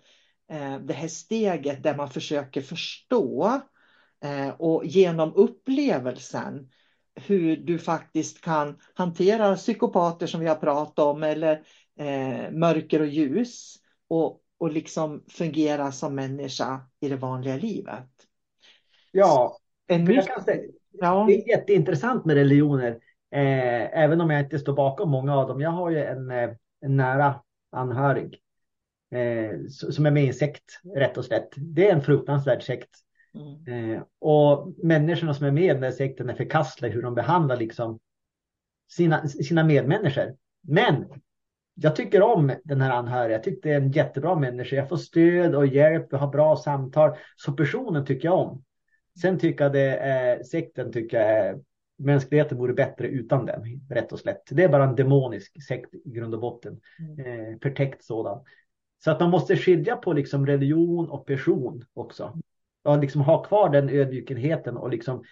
eh, det här steget där man försöker förstå eh, och genom upplevelsen hur du faktiskt kan hantera psykopater som vi har pratat om eller eh, mörker och ljus och, och liksom fungera som människa i det vanliga livet. Ja, en jag kan säga, ja. det är jätteintressant med religioner, eh, även om jag inte står bakom många av dem. Jag har ju en, eh, en nära anhörig eh, som är med i en sekt, rätt och slätt. Det är en fruktansvärd sekt. Mm. Eh, och människorna som är med i den där sekten är förkastliga hur de behandlar liksom sina, sina medmänniskor. Men jag tycker om den här anhöriga. Jag tycker det är en jättebra människa. Jag får stöd och hjälp och har bra samtal. Så personen tycker jag om. Sen tycker jag det är, sekten tycker jag är, mänskligheten vore bättre utan den, rätt och slätt. Det är bara en demonisk sekt i grund och botten. Mm. Eh, förtäckt sådan. Så att man måste skilja på liksom religion och person också. Och liksom ha kvar den ödmjukheten och liksom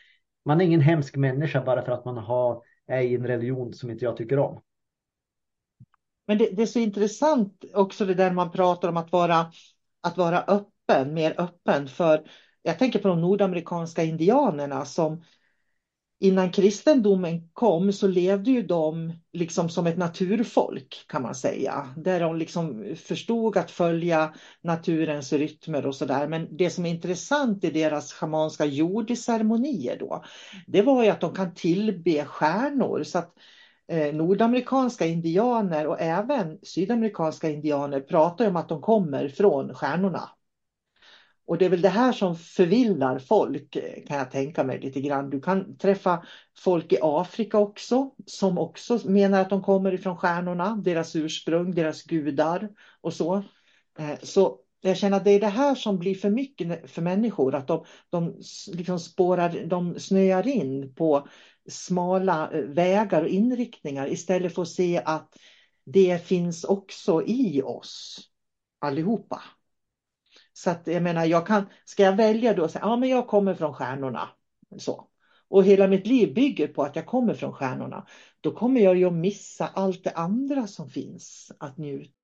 man är ingen hemsk människa bara för att man har, är i en religion som inte jag tycker om. Men det, det, är så intressant också det där man pratar om att vara, att vara öppen, mer öppen. För jag tänker på de nordamerikanska indianerna som innan kristendomen kom så levde ju de liksom som ett naturfolk kan man säga. Där de liksom förstod att följa naturens rytmer och sådär. Men det som är intressant i deras schamanska jordceremonier då, det var ju att de kan tillbe stjärnor. Så att Eh, nordamerikanska indianer och även sydamerikanska indianer pratar om att de kommer från stjärnorna. Och det är väl det här som förvillar folk kan jag tänka mig lite grann. Du kan träffa folk i Afrika också som också menar att de kommer ifrån stjärnorna, deras ursprung, deras gudar och så. Eh, så jag känner att det är det här som blir för mycket för människor, att de, de liksom spårar, de snöar in på smala eh, vägar och inriktningar istället för att se att det finns också i oss allihopa. Så att jag menar, jag kan, ska jag välja då, säga, ja men jag kommer från stjärnorna. Så. Och hela mitt liv bygger på att jag kommer från stjärnorna. Då kommer jag ju att missa allt det andra som finns att njuta.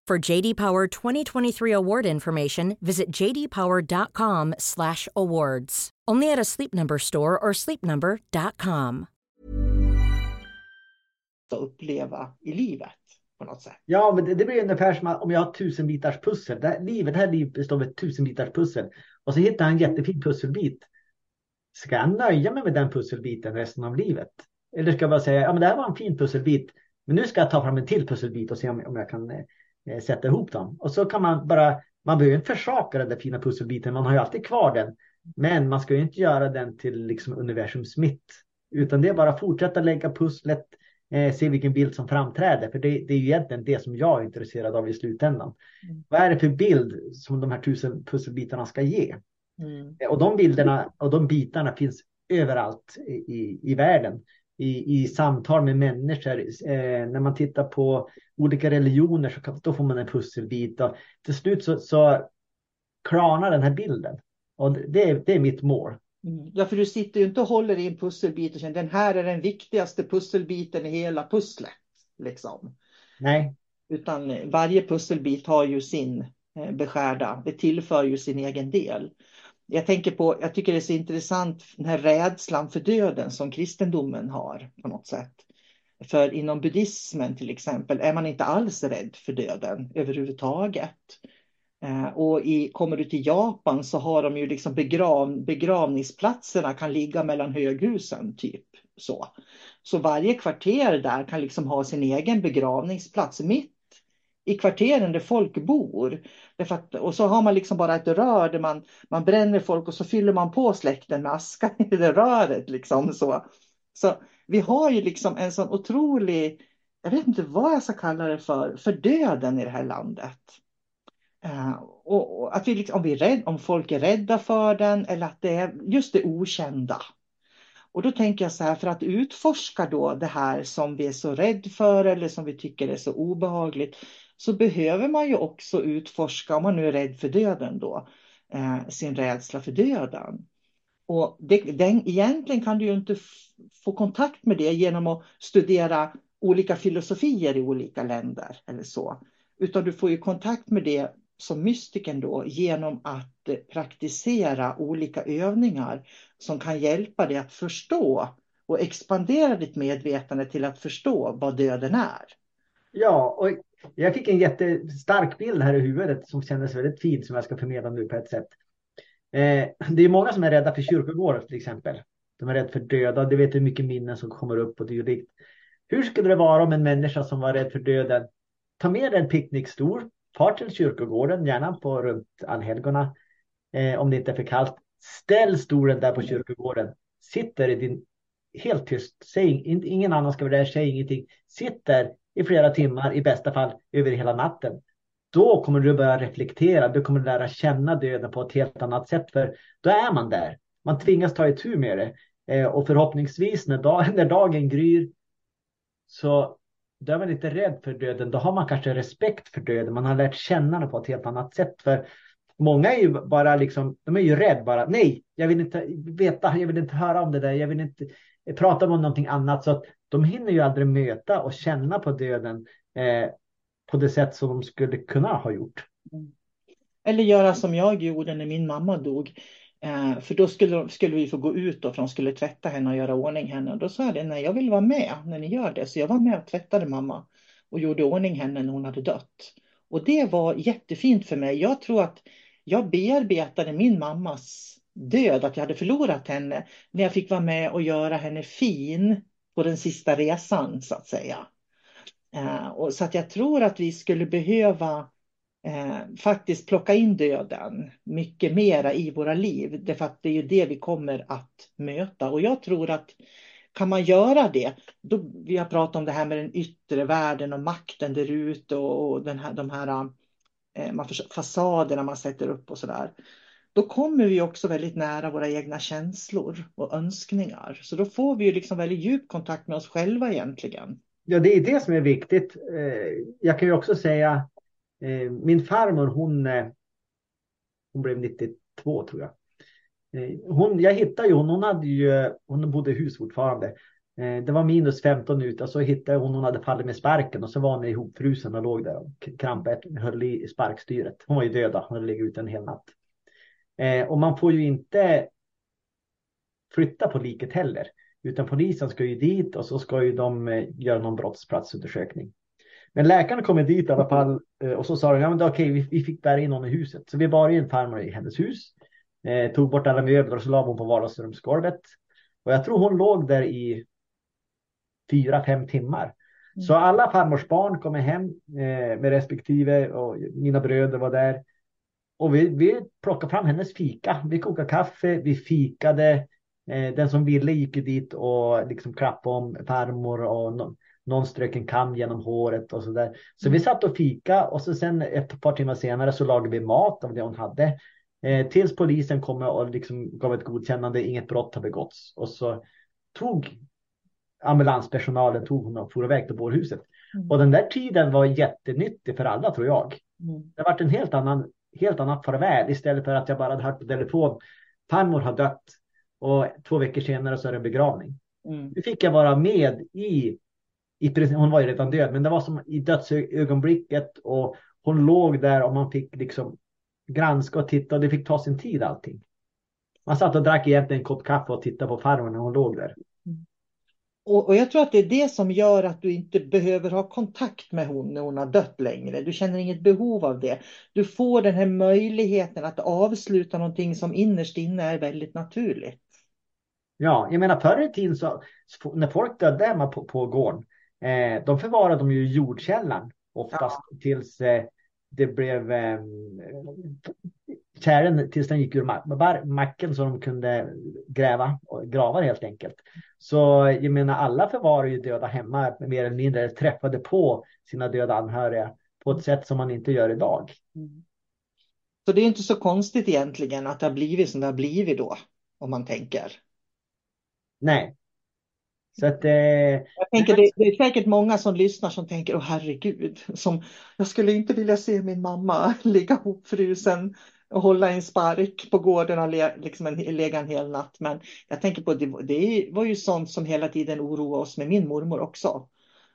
For JD Power 2023 award information, visit jdpower.com/awards. Only at a Sleep Number store or sleepnumber.com. uppleva i livet på något sätt. Ja, men det, det blir ungefär som att om jag har tusen bitars pussel. Det här, livet, det här livet består av ett tusen bitars pussel. Och så hittar jag en jättefin pusselbit. Ska jag nöja mig med den pusselbiten resten av livet? Eller ska jag bara säga, ja men det här var en fin pusselbit. Men nu ska jag ta fram en till pusselbit och se om, om jag kan eh, sätta ihop dem. Och så kan man bara, man behöver inte försaka den där fina pusselbiten. Man har ju alltid kvar den. Men man ska ju inte göra den till liksom universums mitt. Utan det är bara att fortsätta lägga pusslet eh, se vilken bild som framträder. För det, det är ju egentligen det som jag är intresserad av i slutändan. Mm. Vad är det för bild som de här tusen pusselbitarna ska ge? Mm. Och de bilderna och de bitarna finns överallt i, i världen. I, i samtal med människor. Eh, när man tittar på olika religioner så kan, då får man en pusselbit. Och till slut så, så klarnar den här bilden. Och det, det är mitt mål. Mm. Ja, för du sitter ju inte och håller i en pusselbit och känner den här är den viktigaste pusselbiten i hela pusslet. Liksom. Nej. Utan varje pusselbit har ju sin eh, beskärda, det tillför ju sin egen del. Jag tänker på, jag tycker det är så intressant den här rädslan för döden som kristendomen har på något sätt. För inom buddhismen till exempel är man inte alls rädd för döden överhuvudtaget. Eh, och i, kommer du till Japan så har de ju liksom begrav, begravningsplatserna kan ligga mellan höghusen typ så. Så varje kvarter där kan liksom ha sin egen begravningsplats mitt i kvarteren där folk bor. Att, och så har man liksom bara ett rör där man, man bränner folk och så fyller man på släkten med aska i det röret. Liksom, så. så vi har ju liksom en sån otrolig, jag vet inte vad jag ska kalla det för, för döden i det här landet. Uh, och, och, att vi liksom, om, vi är rädd, om folk är rädda för den eller att det är just det okända. Och då tänker jag så här, för att utforska då det här som vi är så rädd för eller som vi tycker är så obehagligt, så behöver man ju också utforska, om man nu är rädd för döden då, eh, sin rädsla för döden. Och det, den, egentligen kan du ju inte få kontakt med det genom att studera olika filosofier i olika länder eller så. Utan du får ju kontakt med det som mystiken då genom att eh, praktisera olika övningar som kan hjälpa dig att förstå och expandera ditt medvetande till att förstå vad döden är. Ja, och jag fick en jättestark bild här i huvudet som kändes väldigt fin som jag ska förmedla nu på ett sätt. Eh, det är många som är rädda för kyrkogårdar till exempel. De är rädda för döda, det vet hur mycket minnen som kommer upp och dylikt. Hur skulle det vara om en människa som var rädd för döden tar med en picknickstol Far till kyrkogården, gärna på runt allhelgona. Eh, om det inte är för kallt. Ställ stolen där på kyrkogården. Sitter i din helt tyst. Säg, ingen annan ska vara där, säg ingenting. Sitter i flera timmar, i bästa fall över hela natten. då kommer du börja reflektera. Du kommer lära känna döden på ett helt annat sätt. För då är man där. Man tvingas ta itu med det. Eh, och förhoppningsvis när, dag, när dagen gryr så då är man inte rädd för döden. Då har man kanske respekt för döden. Man har lärt känna den på ett helt annat sätt. För många är ju bara liksom, de är ju rädda bara. Nej, jag vill inte veta, jag vill inte höra om det där. Jag vill inte prata om någonting annat. Så att de hinner ju aldrig möta och känna på döden eh, på det sätt som de skulle kunna ha gjort. Mm. Eller göra som jag gjorde när min mamma dog. Eh, för då skulle, skulle vi få gå ut då, för de skulle tvätta henne och göra ordning henne. Och då sa jag nej jag vill vara med när ni gör det. Så jag var med och tvättade mamma och gjorde ordning henne när hon hade dött. Och det var jättefint för mig. Jag tror att jag bearbetade min mammas död, att jag hade förlorat henne, när jag fick vara med och göra henne fin på den sista resan så att säga. Eh, och så att jag tror att vi skulle behöva eh, faktiskt plocka in döden mycket mera i våra liv. Därför att det är ju det vi kommer att möta. Och jag tror att kan man göra det, då, vi har pratat om det här med den yttre världen och makten där ute och, och den här, de här Eh, man fasaderna man sätter upp och sådär. Då kommer vi också väldigt nära våra egna känslor och önskningar. Så då får vi ju liksom väldigt djup kontakt med oss själva egentligen. Ja, det är det som är viktigt. Eh, jag kan ju också säga eh, min farmor hon, hon blev 92 tror jag. Hon, jag hittade ju hon, hon, hade ju, hon bodde i hus fortfarande. Eh, det var minus 15 ute och så hittade hon, hon hade fallit med sparken och så var hon ihopfrusen och låg där och krampade, höll i sparkstyret. Hon var ju döda, hon hade legat ute en hel natt. Eh, och man får ju inte flytta på liket heller. Utan polisen ska ju dit och så ska ju de eh, göra någon brottsplatsundersökning. Men läkaren kom dit i alla fall och så sa de, ja men okej, vi, vi fick bära in någon i huset. Så vi bar in farmor i hennes hus, eh, tog bort alla möbler och så la hon på vardagsrumsgolvet. Och jag tror hon låg där i fyra, fem timmar. Mm. Så alla farmors barn kommer hem eh, med respektive och mina bröder var där. Och vi, vi plockade fram hennes fika. Vi kokade kaffe, vi fikade. Eh, den som ville gick dit och liksom klappade om farmor och no någon strök en kam genom håret och så där. Så vi mm. satt och fika och så sen ett par timmar senare så lagade vi mat av det hon hade. Eh, tills polisen kom och liksom gav ett godkännande, inget brott har begåtts. Och så tog ambulanspersonalen tog hon och for iväg till bårhuset. Mm. Och den där tiden var jättenyttig för alla tror jag. Mm. Det varit en helt annan, helt annat farväl istället för att jag bara hade hört på telefon. Farmor har dött och två veckor senare så är det en begravning. Mm. Nu fick jag vara med i i, hon var ju redan död, men det var som i dödsögonblicket och hon låg där och man fick liksom granska och titta och det fick ta sin tid allting. Man satt och drack egentligen en kopp kaffe och tittade på farmor när hon låg där. Och, och, jag tror att det är det som gör att du inte behöver ha kontakt med hon när hon har dött längre. Du känner inget behov av det. Du får den här möjligheten att avsluta någonting som innerst inne är väldigt naturligt. Ja, jag menar förr i tiden så när folk dödde hemma på, på gården Eh, de förvarade de ju i jordkällan oftast ja. tills eh, det blev eh, kärlen tills den gick ur macken så de kunde gräva gravar helt enkelt. Så jag menar alla förvarar ju döda hemma mer eller mindre träffade på sina döda anhöriga på ett sätt som man inte gör idag. Mm. Så det är inte så konstigt egentligen att det har blivit som det har blivit då om man tänker. Nej, så att, eh, jag tänker det, det, är säkert många som lyssnar som tänker, åh herregud, som, jag skulle inte vilja se min mamma ligga hopfrusen hålla en spark på gården och le, liksom en, lägga en hel natt. Men jag tänker på det, det var ju sånt som hela tiden oroade oss med min mormor också.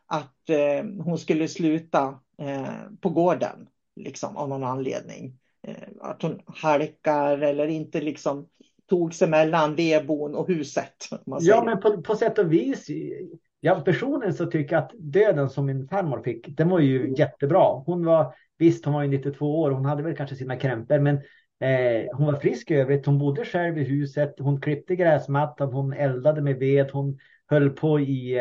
Att eh, hon skulle sluta eh, på gården liksom, av någon anledning. Eh, att hon halkar eller inte liksom tog sig mellan vedbon och huset. Ja, men på, på sätt och vis. Jag personligen så tycker jag att döden som min farmor fick, den var ju jättebra. Hon var, visst hon var ju 92 år, hon hade väl kanske sina krämpor, men eh, hon var frisk i övrigt. Hon bodde själv i huset, hon klippte gräsmattan, hon eldade med ved, hon höll på i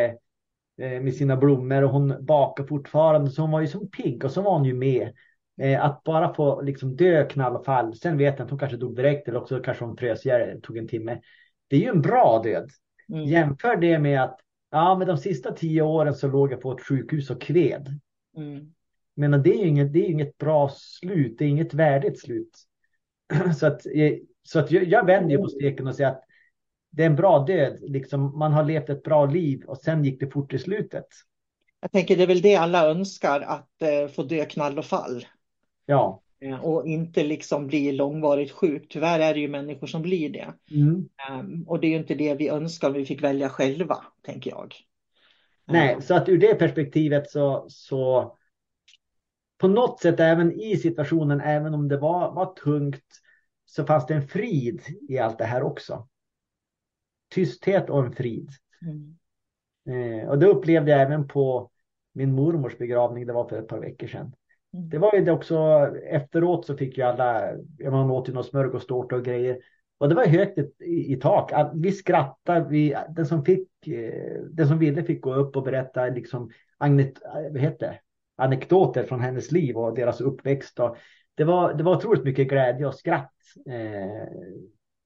eh, med sina blommor och hon bakade fortfarande. Så hon var ju som pigg och så var hon ju med. Eh, att bara få liksom dö knall och fall. Sen vet jag att hon kanske dog direkt eller också kanske hon frös ihjäl, tog en timme. Det är ju en bra död. Mm. Jämför det med att ja, med de sista tio åren så låg jag på ett sjukhus och kved. Mm. Men det är inget, det är inget bra slut, det är inget värdigt slut. Så att, så att jag, jag vänder på steken och säger att det är en bra död. Liksom, man har levt ett bra liv och sen gick det fort i slutet. Jag tänker det är väl det alla önskar, att eh, få dö knall och fall. Ja. Eh, och inte liksom bli långvarigt sjuk. Tyvärr är det ju människor som blir det. Mm. Um, och det är ju inte det vi önskar om vi fick välja själva, tänker jag. Nej, så att ur det perspektivet så, så på något sätt även i situationen, även om det var, var tungt, så fanns det en frid i allt det här också. Tysthet och en frid. Mm. Eh, och det upplevde jag även på min mormors begravning, det var för ett par veckor sedan. Det var ju det också, efteråt så fick ju alla, man åt ju någon smörgåstårta och grejer. Och det var högt i, i tak. Vi skrattade, vi, den, som fick, eh, den som ville fick gå upp och berätta liksom, agnet, vad heter anekdoter från hennes liv och deras uppväxt. Och det, var, det var otroligt mycket glädje och skratt. Eh,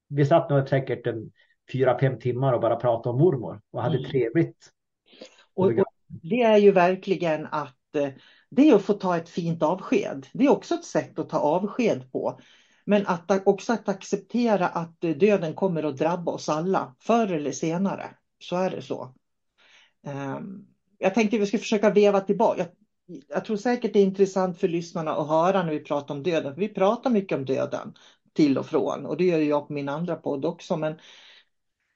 vi satt nog säkert en fyra, fem timmar och bara pratade om mormor och hade mm. trevligt. Och, och, det är ju verkligen att eh, det är att få ta ett fint avsked. Det är också ett sätt att ta avsked på. Men att också att acceptera att eh, döden kommer att drabba oss alla förr eller senare. Så är det så. Ehm, jag tänkte att vi skulle försöka veva tillbaka. Jag, jag tror säkert det är intressant för lyssnarna att höra när vi pratar om döden. Vi pratar mycket om döden till och från och det gör jag på min andra podd också. Men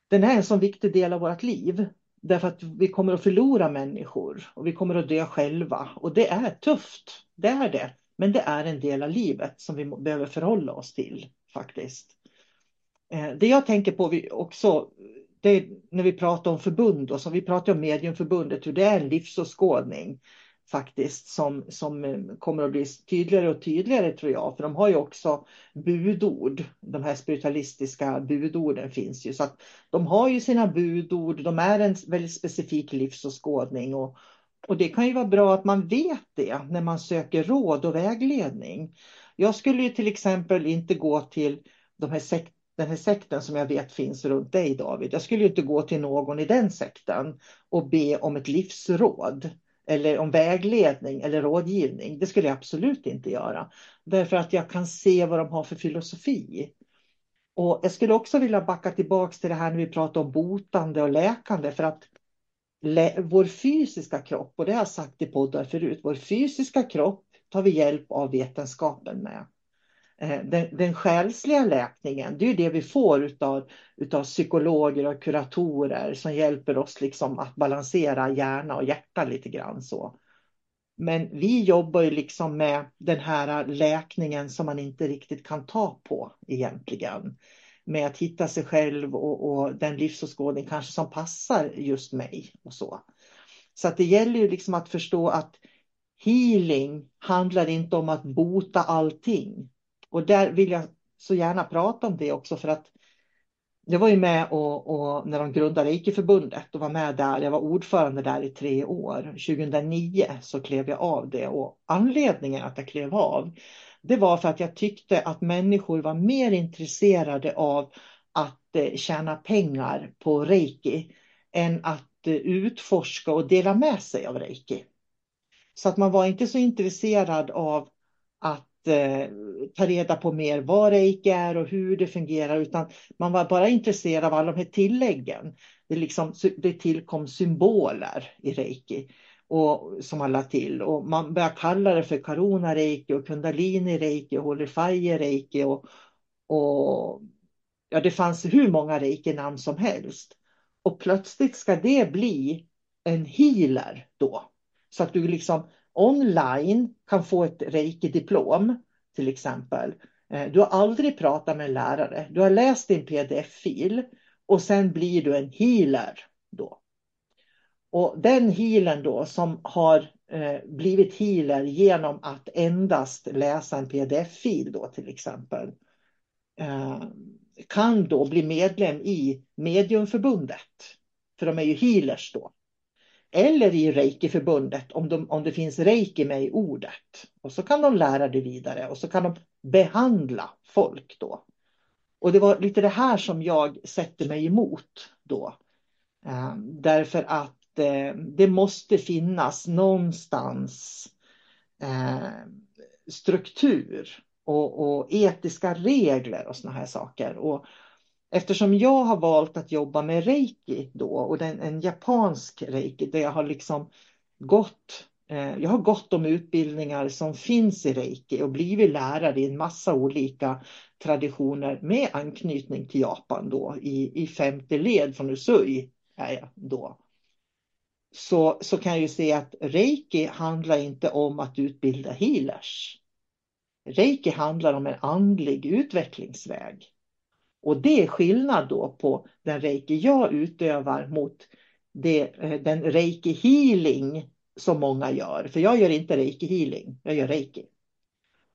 den är en så viktig del av vårt liv. Därför att vi kommer att förlora människor och vi kommer att dö själva. Och det är tufft, det är det. Men det är en del av livet som vi behöver förhålla oss till faktiskt. Eh, det jag tänker på också, det är när vi pratar om förbund och så vi pratar om Mediumförbundet, hur det är en livsåskådning faktiskt som, som eh, kommer att bli tydligare och tydligare tror jag. För de har ju också budord. De här spiritualistiska budorden finns ju. Så att de har ju sina budord. De är en väldigt specifik livsåskådning. Och, och det kan ju vara bra att man vet det när man söker råd och vägledning. Jag skulle ju till exempel inte gå till de här sekt den här sekten som jag vet finns runt dig David. Jag skulle ju inte gå till någon i den sekten och be om ett livsråd eller om vägledning eller rådgivning. Det skulle jag absolut inte göra. Därför att jag kan se vad de har för filosofi. Och jag skulle också vilja backa tillbaka till det här när vi pratar om botande och läkande. För att vår fysiska kropp, och det har jag sagt i poddar förut, vår fysiska kropp tar vi hjälp av vetenskapen med. Eh, den, den själsliga läkningen, det är det vi får utav, utav psykologer och kuratorer som hjälper oss liksom att balansera hjärna och hjärta lite grann så. Men vi jobbar ju liksom med den här läkningen som man inte riktigt kan ta på egentligen. Med att hitta sig själv och, och den livsåskådning kanske som passar just mig och så. Så att det gäller ju liksom att förstå att healing handlar inte om att bota allting. Och där vill jag så gärna prata om det också för att jag var ju med och, och när de grundade Reiki-förbundet och var med där. Jag var ordförande där i tre år. 2009 så klev jag av det och anledningen att jag klev av det var för att jag tyckte att människor var mer intresserade av att eh, tjäna pengar på reiki än att eh, utforska och dela med sig av reiki. Så att man var inte så intresserad av att eh, ta reda på mer vad reiki är och hur det fungerar utan man var bara intresserad av alla de här tilläggen. Det, liksom, det tillkom symboler i reiki och, som man lade till och man började kalla det för Karuna reiki och Kundalini reiki och Holifaje reiki och, och ja, det fanns hur många reiki-namn som helst. Och plötsligt ska det bli en healer då. Så att du liksom online kan få ett reiki-diplom till exempel. Eh, du har aldrig pratat med en lärare. Du har läst din pdf-fil och sen blir du en healer då. Och den healern då som har eh, blivit healer genom att endast läsa en pdf-fil då till exempel eh, kan då bli medlem i Mediumförbundet. För de är ju healers då eller i reikiförbundet, om, de, om det finns Reiki med i ordet. Och så kan de lära det vidare och så kan de behandla folk då. Och det var lite det här som jag sätter mig emot då. Eh, därför att eh, det måste finnas någonstans eh, struktur och, och, etiska regler och såna här saker. Och eftersom jag har valt att jobba med reiki då och den, en japansk reiki där jag har liksom gått eh, jag har gått de utbildningar som finns i reiki och blivit lärare i en massa olika traditioner med anknytning till Japan då i, i femte led från Usui är jag då. Så, så kan jag ju se att reiki handlar inte om att utbilda healers. Reiki handlar om en andlig utvecklingsväg. Och det är skillnad då på den reiki jag utövar mot det, eh, den reiki healing som många gör. För jag gör inte reiki healing, jag gör reiki.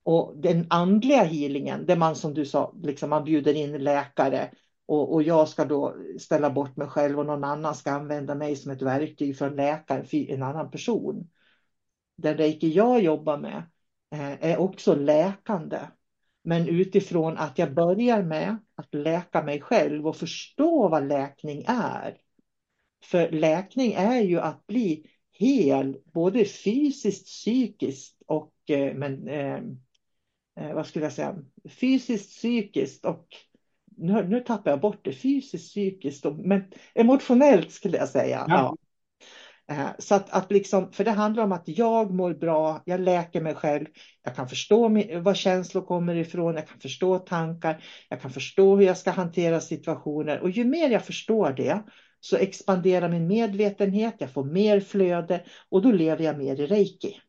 Och den andliga healingen, där man som du sa, liksom man bjuder in läkare och, och jag ska då ställa bort mig själv och någon annan ska använda mig som ett verktyg för en läkare, för en annan person. Den reiki jag jobbar med eh, är också läkande. Men utifrån att jag börjar med att läka mig själv och förstå vad läkning är. För läkning är ju att bli hel, både fysiskt, psykiskt och eh, men, eh, eh, vad skulle jag säga, fysiskt, psykiskt och nu, nu tappar jag bort det, fysiskt, psykiskt och men, emotionellt skulle jag säga. Ja. Eh, så att, att liksom, för det handlar om att jag mår bra, jag läker mig själv, jag kan förstå var känslor kommer ifrån, jag kan förstå tankar, jag kan förstå hur jag ska hantera situationer och ju mer jag förstår det så expanderar min medvetenhet, jag får mer flöde och då lever jag mer i reiki.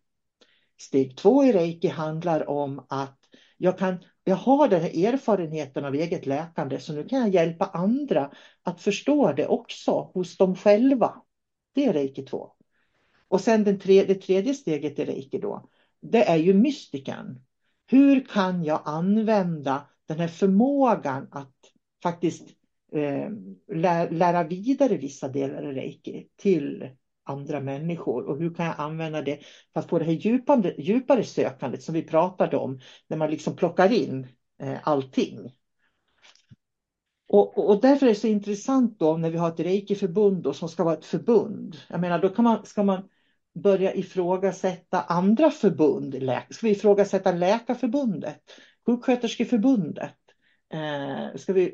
Steg två i reiki handlar om att jag, kan, jag har den här erfarenheten av eget läkande så nu kan jag hjälpa andra att förstå det också hos dem själva. Det är reiki 2. Och sen den tre, det tredje steget i reiki då, det är ju mystiken. Hur kan jag använda den här förmågan att faktiskt eh, lä, lära vidare vissa delar i reiki till andra människor och hur kan jag använda det för att få det här djupande, djupare sökandet som vi pratade om när man liksom plockar in eh, allting. Och, och, därför är det så intressant då när vi har ett reikiförbund som ska vara ett förbund. Jag menar då kan man, ska man börja ifrågasätta andra förbund. Ska vi ifrågasätta Läkarförbundet, Sjuksköterskeförbundet, eh, ska vi,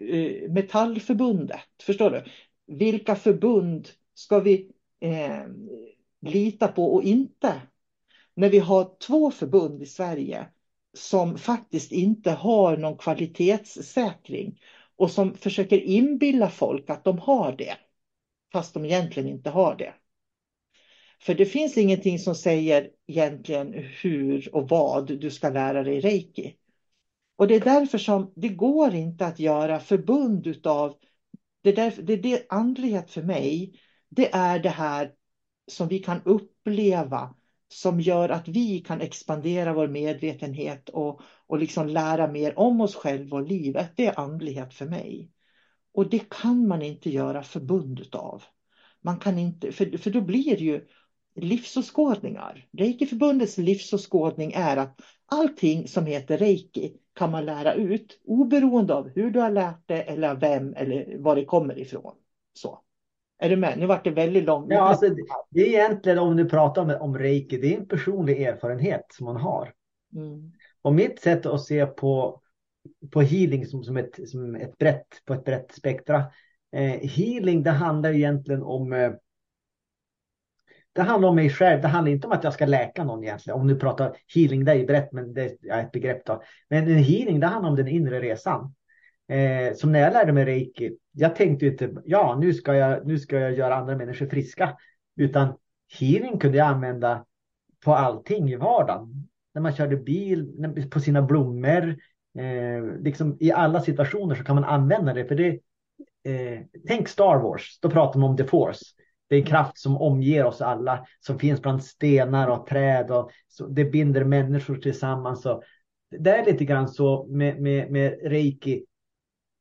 eh, Metallförbundet? Förstår du? Vilka förbund ska vi eh, lita på och inte? När vi har två förbund i Sverige som faktiskt inte har någon kvalitetssäkring och som försöker inbilla folk att de har det, fast de egentligen inte har det. För det finns ingenting som säger egentligen hur och vad du ska lära dig reiki. Och det är därför som det går inte att göra förbund utav, det är, därför, det är det andlighet för mig, det är det här som vi kan uppleva som gör att vi kan expandera vår medvetenhet och, och liksom lära mer om oss själva och livet. Det är andlighet för mig. Och det kan man inte göra förbundet av. Man kan inte, för, för då blir det ju livsåskådningar. Reikiförbundets livsåskådning är att allting som heter reiki kan man lära ut oberoende av hur du har lärt det eller vem eller var det kommer ifrån. Så. Är du med? Nu vart det väldigt långt. Ja, alltså, det är egentligen om du pratar om, om reiki, det är en personlig erfarenhet som man har. Mm. Och mitt sätt att se på, på healing som, som, ett, som ett brett, på ett brett spektra. Eh, healing, det handlar egentligen om eh, det handlar om mig själv. Det handlar inte om att jag ska läka någon egentligen. Om du pratar healing, det är ju brett, men det är ett begrepp då. Men en healing, det handlar om den inre resan. Eh, som när jag lärde mig reiki, jag tänkte inte, ja nu ska, jag, nu ska jag göra andra människor friska. Utan healing kunde jag använda på allting i vardagen. När man körde bil, på sina blommor, eh, liksom i alla situationer så kan man använda det. För det eh, tänk Star Wars, då pratar man om the force. Det är en kraft som omger oss alla, som finns bland stenar och träd. Och så det binder människor tillsammans. Och det är lite grann så med, med, med reiki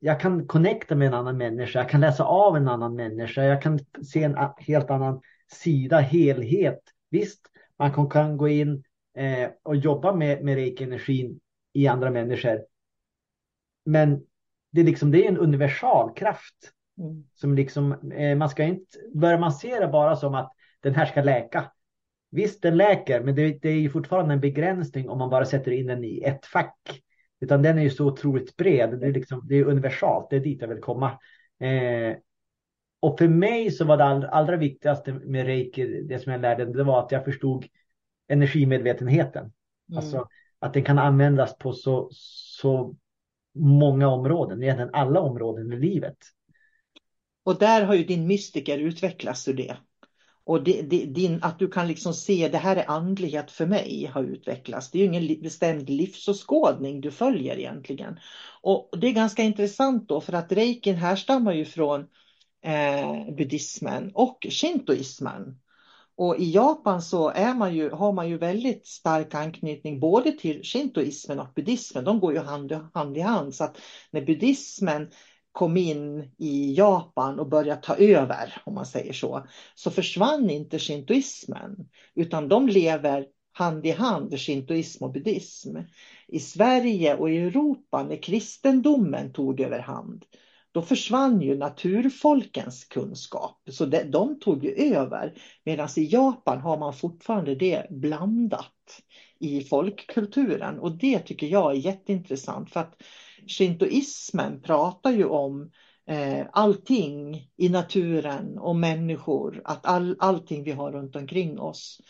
jag kan connecta med en annan människa, jag kan läsa av en annan människa, jag kan se en helt annan sida, helhet. Visst, man kan, kan gå in eh, och jobba med, med reiki-energin i andra människor. Men det är, liksom, det är en universal kraft. Mm. Som liksom, eh, man ska inte, börjar man se det bara som att den här ska läka. Visst, den läker, men det, det är fortfarande en begränsning om man bara sätter in den i ett fack. Utan den är ju så otroligt bred. Det är, liksom, det är universalt. Det är dit jag vill komma. Eh, och för mig så var det all, allra viktigaste med reiki, det som jag lärde, det var att jag förstod energimedvetenheten. Mm. Alltså att den kan användas på så, så många områden, egentligen alla områden i livet. Och där har ju din mystiker utvecklats ur det. Och det, det, din, att du kan liksom se det här är andlighet för mig har utvecklats. Det är ju ingen bestämd livsåskådning du följer egentligen. Och det är ganska intressant då för att reikin härstammar ju från eh, buddhismen och shintoismen. Och i Japan så är man ju, har man ju väldigt stark anknytning både till shintoismen och buddhismen. De går ju hand, hand i hand. Så att när buddhismen kom in i Japan och började ta över, om man säger så, så försvann inte shintoismen, utan de lever hand i hand, shintoism och buddhism. I Sverige och i Europa, när kristendomen tog över hand, då försvann ju naturfolkens kunskap. Så de, de tog ju över. Medan i Japan har man fortfarande det blandat i folkkulturen. Och det tycker jag är jätteintressant. För att shintoismen pratar ju om eh, allting i naturen och människor. Att all, allting vi har runt omkring oss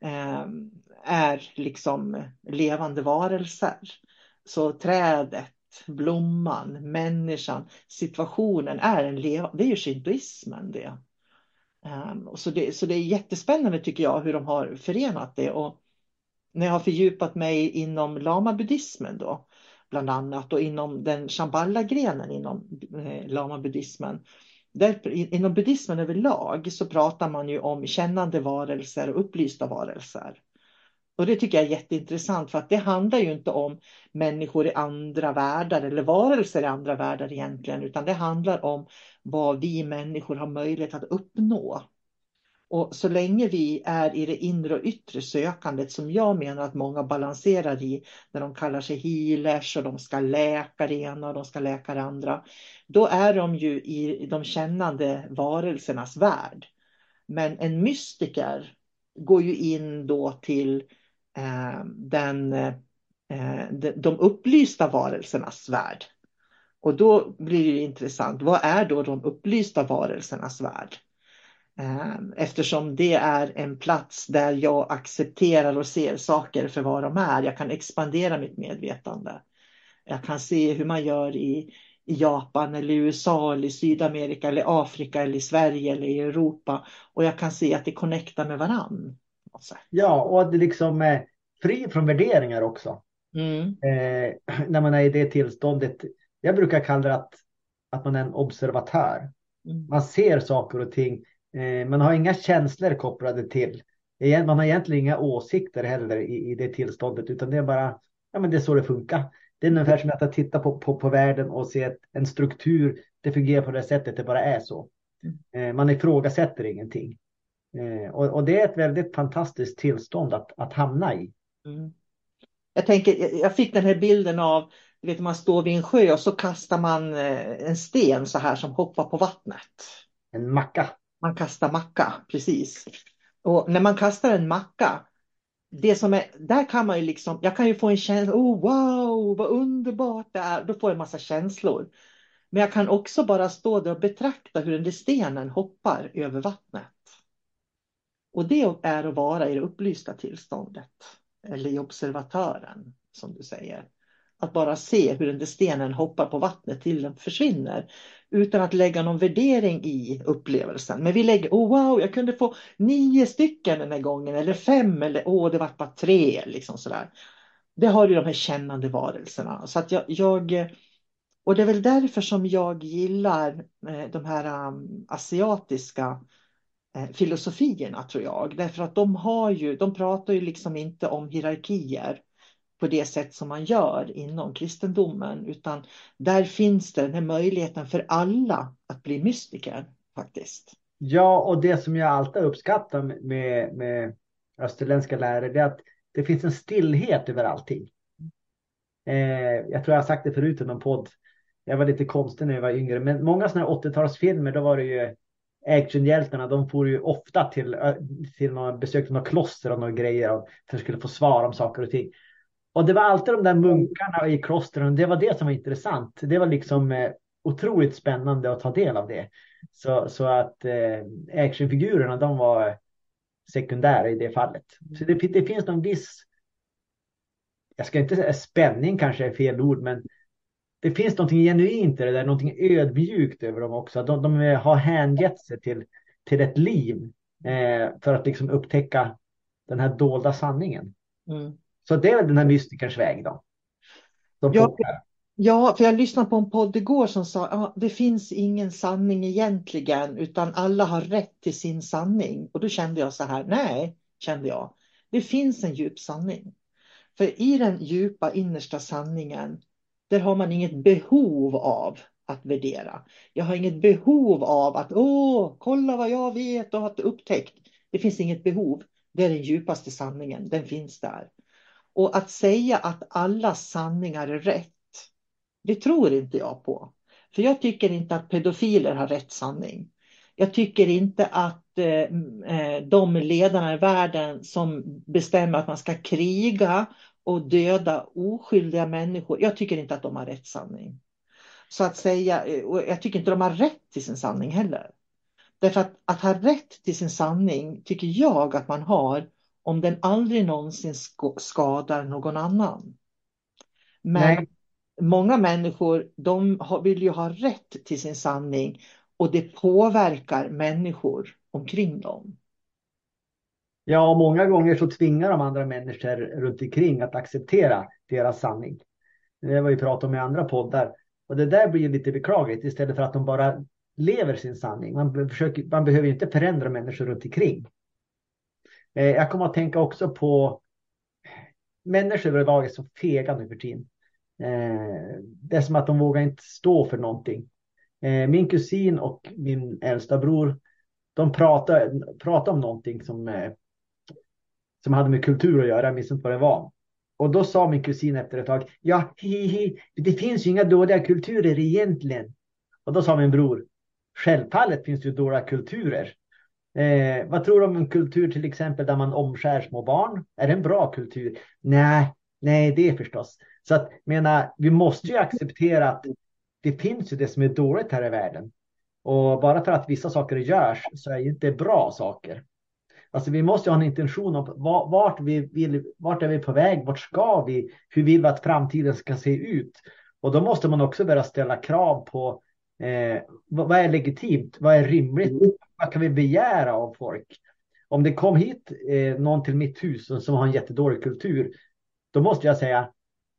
eh, är liksom levande varelser. Så trädet blomman, människan, situationen är en levande, det är ju shintoismen det. Eh, så det. Så det är jättespännande tycker jag hur de har förenat det och när jag har fördjupat mig inom lama-buddhismen då, bland annat och inom den shambhala-grenen inom eh, lama-buddhismen. Inom buddhismen överlag så pratar man ju om kännande varelser och upplysta varelser. Och det tycker jag är jätteintressant för att det handlar ju inte om människor i andra världar eller varelser i andra världar egentligen, utan det handlar om vad vi människor har möjlighet att uppnå. Och så länge vi är i det inre och yttre sökandet som jag menar att många balanserar i när de kallar sig healers och de ska läka det ena och de ska läka det andra. Då är de ju i de kännande varelsernas värld. Men en mystiker går ju in då till Eh, den, eh, de upplysta varelsernas värld. Och då blir det intressant, vad är då de upplysta varelsernas värld? Eh, eftersom det är en plats där jag accepterar och ser saker för vad de är. Jag kan expandera mitt medvetande. Jag kan se hur man gör i, i Japan eller USA eller Sydamerika eller Afrika eller i Sverige eller i Europa. Och jag kan se att det connectar med varann. Ja, och att det liksom är fri från värderingar också. Mm. Eh, när man är i det tillståndet. Jag brukar kalla det att, att man är en observatör. Mm. Man ser saker och ting. Eh, man har inga känslor kopplade till. Man har egentligen inga åsikter heller i, i det tillståndet, utan det är bara ja, men det är så det funkar. Det är ungefär som att titta på, på, på världen och se en struktur. Det fungerar på det sättet, det bara är så. Mm. Eh, man ifrågasätter ingenting. Eh, och, och, det är ett väldigt fantastiskt tillstånd att, att hamna i. Mm. Jag, tänker, jag fick den här bilden av, du vet man står vid en sjö och så kastar man en sten så här som hoppar på vattnet. En macka. Man kastar macka, precis. Och när man kastar en macka, det som är, där kan man ju liksom, jag kan ju få en känsla, oh wow, vad underbart det är, då får jag en massa känslor. Men jag kan också bara stå där och betrakta hur den där stenen hoppar över vattnet. Och det är att vara i det upplysta tillståndet eller i observatören som du säger. Att bara se hur den där stenen hoppar på vattnet till den försvinner utan att lägga någon värdering i upplevelsen. Men vi lägger, oh wow, jag kunde få nio stycken den här gången eller fem eller åh, oh, det var bara tre liksom sådär. Det har ju de här kännande varelserna så att jag, jag och det är väl därför som jag gillar eh, de här um, asiatiska eh, filosofierna tror jag. Därför att de har ju, de pratar ju liksom inte om hierarkier på det sätt som man gör inom kristendomen, utan där finns det den här möjligheten för alla att bli mystiker faktiskt. Ja, och det som jag alltid uppskattar med, med österländska lärare, det är att det finns en stillhet över allting. Eh, jag tror jag har sagt det förut i någon podd. Jag var lite konstig när jag var yngre, men många sådana här 80-talsfilmer, då var det ju actionhjältarna, de får ju ofta till, till någon, besökte några kloster och några grejer för att de skulle få svar om saker och ting. Och det var alltid de där munkarna i klostren, det var det som var intressant. Det var liksom eh, otroligt spännande att ta del av det. Så, så att eh, actionfigurerna, de var sekundära i det fallet. Så det, det finns någon viss, jag ska inte säga spänning kanske är fel ord, men det finns någonting genuint i det där, någonting ödmjukt över dem också. De, de har hängett sig till, till ett liv eh, för att liksom upptäcka den här dolda sanningen. Mm. Så det är väl den här mystikerns väg då. Ja, ja, för jag lyssnade på en podd igår som sa att ah, det finns ingen sanning egentligen utan alla har rätt till sin sanning. Och då kände jag så här, nej, kände jag. Det finns en djup sanning. För i den djupa innersta sanningen där har man inget behov av att värdera. Jag har inget behov av att åh, kolla vad jag vet och har upptäckt. Det finns inget behov. Det är den djupaste sanningen. Den finns där. Och att säga att alla sanningar är rätt, det tror inte jag på. För jag tycker inte att pedofiler har rätt sanning. Jag tycker inte att eh, eh de ledarna i världen som bestämmer att man ska kriga och döda oskyldiga människor. Jag tycker inte att de har rätt sanning. Så att säga, eh, och jag tycker inte de har rätt till sin sanning heller. Därför att, att ha rätt till sin sanning tycker jag att man har om den aldrig någonsin skadar någon annan. Men Nej. många människor de vill ju ha rätt till sin sanning och det påverkar människor omkring dem. Ja, många gånger så tvingar de andra människor runt omkring att acceptera deras sanning. Det har vi pratat om i andra poddar. Och det där blir lite beklagligt istället för att de bara lever sin sanning. Man, försöker, man behöver inte förändra människor runt omkring. Eh, jag kommer att tänka också på människor överlag är så fega nu för tiden. Eh, det är som att de vågar inte stå för någonting. Eh, min kusin och min äldsta bror, de pratade, pratade om någonting som som hade med kultur att göra, jag minns inte vad det var. Och då sa min kusin efter ett tag, ja, hi, hi, det finns ju inga dåliga kulturer egentligen. Och då sa min bror, självfallet finns det ju dåliga kulturer. Eh, vad tror du om en kultur till exempel där man omskär små barn? Är det en bra kultur? Nej, nej, det är förstås. Så att menar, vi måste ju acceptera att det finns ju det som är dåligt här i världen. Och bara för att vissa saker görs så är det inte bra saker. Alltså vi måste ha en intention om vart, vi vill, vart är vi på väg, vart ska vi, hur vill vi att framtiden ska se ut? Och då måste man också börja ställa krav på eh, vad är legitimt, vad är rimligt, mm. vad kan vi begära av folk? Om det kom hit eh, någon till mitt hus som har en jättedålig kultur, då måste jag säga,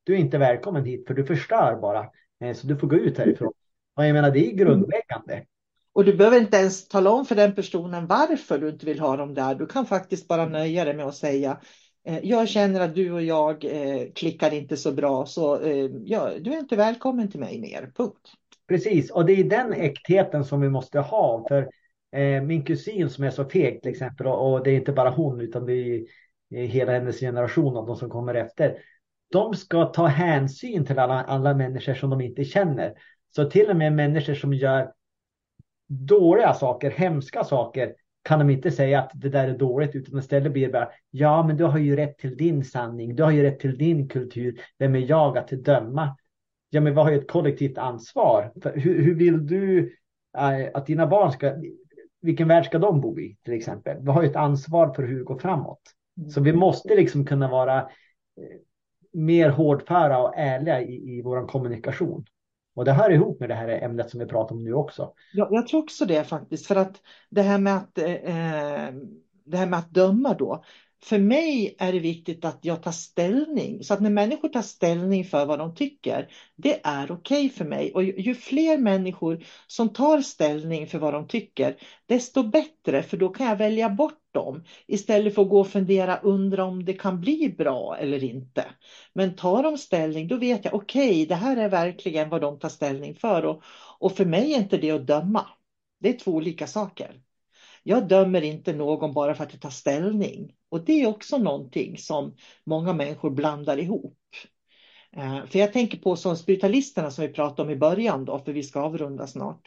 du är inte välkommen hit för du förstör bara, eh, så du får gå ut härifrån. Och jag menar, det är grundläggande. Och du behöver inte ens tala om för den personen varför du inte vill ha dem där. Du kan faktiskt bara nöja dig med att säga eh, jag känner att du och jag eh, klickar inte så bra så eh, ja, du är inte välkommen till mig mer. Punkt. Precis, och det är den äktheten som vi måste ha. För eh, min kusin som är så feg till exempel och, och det är inte bara hon utan det är, är hela hennes generation av de som kommer efter. De ska ta hänsyn till alla, alla människor som de inte känner. Så till och med människor som gör dåliga saker, hemska saker, kan de inte säga att det där är dåligt, utan istället blir det bara, ja, men du har ju rätt till din sanning, du har ju rätt till din kultur, vem är jag att döma? Ja, men vad har ju ett kollektivt ansvar? Hur, hur, vill du eh, att dina barn ska, vilken värld ska de bo i till exempel? Vi har ju ett ansvar för hur vi går framåt. Mm. Så vi måste liksom kunna vara eh, mer hårdföra och ärliga i, i vår kommunikation. Och det hör ihop med det här ämnet som vi pratar om nu också. Ja, jag tror också det faktiskt, för att det här med att, eh, eh det här med att döma då. För mig är det viktigt att jag tar ställning. Så att när människor tar ställning för vad de tycker, det är okej okay för mig. Och ju, ju, fler människor som tar ställning för vad de tycker, desto bättre. För då kan jag välja bort dem. Istället för att gå och fundera, undra om det kan bli bra eller inte. Men tar de ställning, då vet jag, okej, okay, det här är verkligen vad de tar ställning för. Och, och för mig är inte det att döma. Det är två olika saker. Jag dömer inte någon bara för att jag tar ställning. Och det är också någonting som många människor blandar ihop. Eh, för jag tänker på som spiritualisterna som vi pratade om i början då, för vi ska avrunda snart.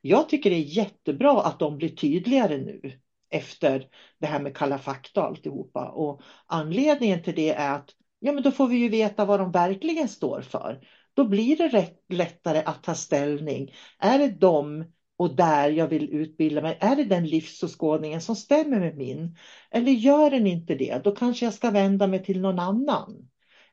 jag tycker det är jättebra att de blir tydligare nu efter det här med Kalla fakta och alltihopa. Och anledningen till det är att ja, men då får vi ju veta vad de verkligen står för. Då blir det rätt, lättare att ta ställning. Är det de och där jag vill utbilda mig, är det den livsåskådningen som stämmer med min? Eller gör den inte det, då kanske jag ska vända mig till någon annan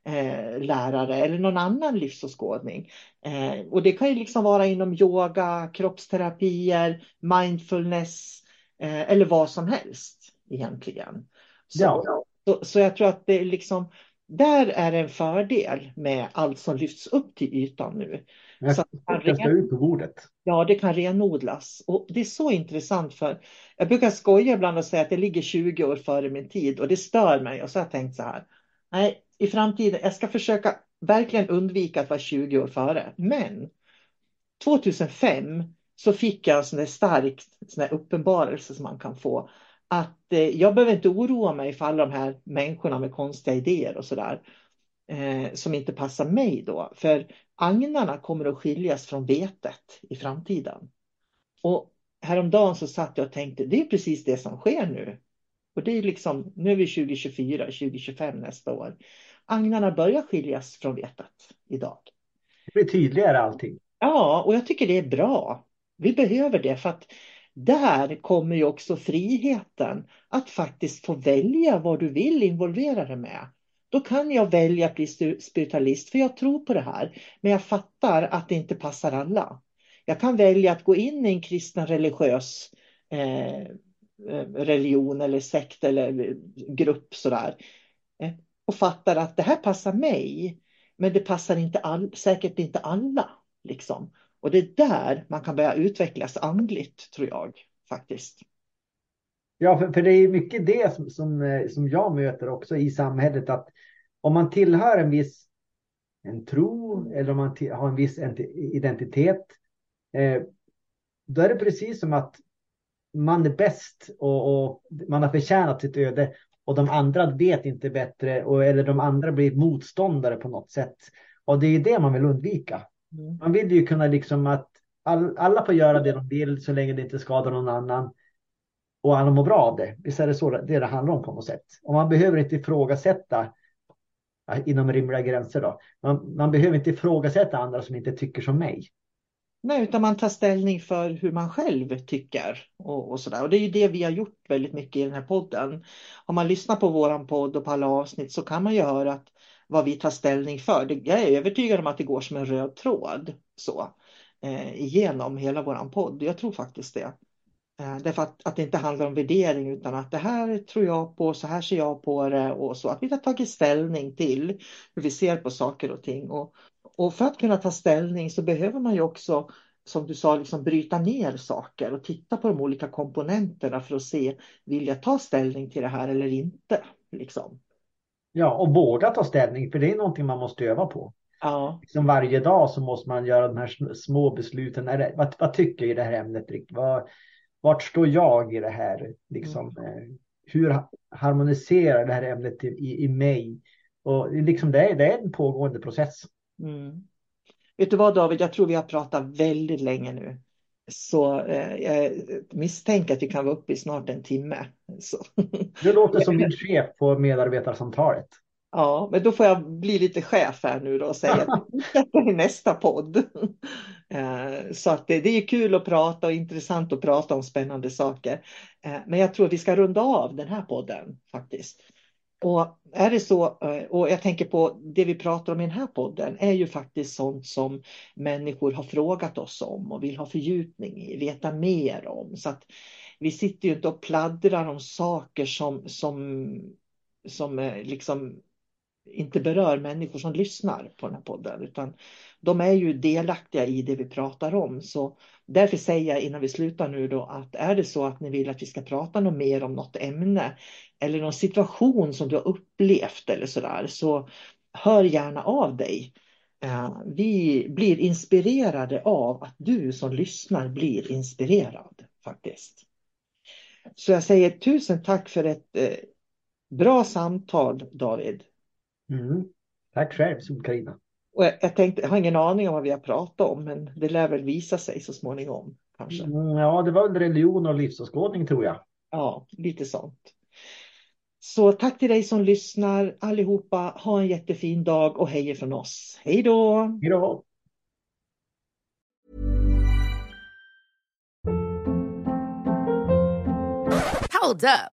eh, lärare eller någon annan livsåskådning. Eh, och det kan ju liksom vara inom yoga, kroppsterapier, mindfulness eh, eller vad som helst egentligen. Så, ja. så, så, jag tror att det är liksom där är en fördel med allt som lyfts upp till ytan nu. Jag så ren... ut på bordet. Ja, det kan renodlas. Och det är så intressant för jag brukar skoja ibland och säga att det ligger 20 år före min tid och det stör mig. Och så har jag tänkt så här. Nej, i framtiden, jag ska försöka verkligen undvika att vara 20 år före. Men 2005 så fick jag en sån där stark sån där uppenbarelse som man kan få. Att eh, jag behöver inte oroa mig för alla de här människorna med konstiga idéer och sådär. Eh, som inte passar mig då. För agnarna kommer att skiljas från vetet i framtiden. Och häromdagen så satt jag och tänkte, det är precis det som sker nu. Och det är liksom, nu är vi 2024, 2025 nästa år. Agnarna börjar skiljas från vetet idag. Det blir tydligare allting. Ja, och jag tycker det är bra. Vi behöver det för att där kommer ju också friheten att faktiskt få välja vad du vill involvera dig med. Då kan jag välja att bli spiritualist för jag tror på det här. Men jag fattar att det inte passar alla. Jag kan välja att gå in i en kristen religiös eh, eh religion eller sekt eller eh, grupp sådär. Eh, och fattar att det här passar mig. Men det passar inte all, säkert inte alla. Liksom. Och det är där man kan börja utvecklas andligt, tror jag faktiskt. Ja, för, för det är mycket det som, som, eh, som jag möter också i samhället. Att om man tillhör en viss en tro eller om man har en viss identitet. Eh, då är det precis som att man är bäst och, och, man har förtjänat sitt öde och de andra vet inte bättre och, eller de andra blir motståndare på något sätt. Och det är det man vill undvika. Mm. Man vill ju kunna liksom att all, alla får göra det de vill så länge det inte skadar någon annan. Och alla mår bra av det. Visst är det så det, det handlar om på något sätt. Och man behöver inte ifrågasätta inom rimliga gränser då. Man, man behöver inte ifrågasätta andra som inte tycker som mig. Nej, utan man tar ställning för hur man själv tycker och, och där. Och det är ju det vi har gjort väldigt mycket i den här podden. Om man lyssnar på våran podd och på alla avsnitt så kan man ju höra att vad vi tar ställning för. Jag är övertygad om att det går som en röd tråd så eh, genom hela våran podd. Jag tror faktiskt det. Eh, därför att, att det inte handlar om värdering utan att det här tror jag på, så här ser jag på det och så. Att vi har tagit ställning till hur vi ser på saker och ting. Och, och för att kunna ta ställning så behöver man ju också som du sa, liksom bryta ner saker och titta på de olika komponenterna för att se, vill jag ta ställning till det här eller inte? Liksom. Ja, och våga ta ställning, för det är någonting man måste öva på. Ja. Liksom varje dag så måste man göra de här små besluten. Vad, vad tycker jag i det här ämnet? Vad, vart står jag i det här? Liksom, mm. Eh, hur harmoniserar det här ämnet i, i mig? Och liksom det, är, det är en pågående process. Mm. Vet du vad David, jag tror vi har pratat väldigt länge nu. Så eh, jag misstänker att vi kan vara uppe i snart en timme. Så. Du låter som din chef på medarbetarsamtalet. Ja, men då får jag bli lite chef här nu då och säga att i nästa podd. Eh, så att det, det är kul att prata och intressant att prata om spännande saker. Eh, men jag tror att vi ska runda av den här podden faktiskt. Och är det så, eh, och jag tänker på det vi pratar om i den här podden, är ju faktiskt sånt som människor har frågat oss om och vill ha fördjupning i, veta mer om. Så att vi sitter ju inte och pladdrar om saker som, som, som liksom inte berör människor som lyssnar på den här podden, utan de är ju delaktiga i det vi pratar om. Så därför säger jag innan vi slutar nu då att är det så att ni vill att vi ska prata något mer om något ämne eller någon situation som du har upplevt eller sådär, så hör gärna av dig. Eh, vi blir inspirerade av att du som lyssnar blir inspirerad faktiskt. Så jag säger tusen tack för ett eh, bra samtal David. Mm. Tack själv Sol-Carina. Och jag, jag, tänkte, jag har ingen aning om vad vi har pratat om, men det lär väl visa sig så småningom. Kanske. Mm, ja, det var väl religion och livsåskådning tror jag. Ja, lite sånt. Så tack till dig som lyssnar allihopa. Ha en jättefin dag och hej från oss. Hej då! Hej då! Hold up.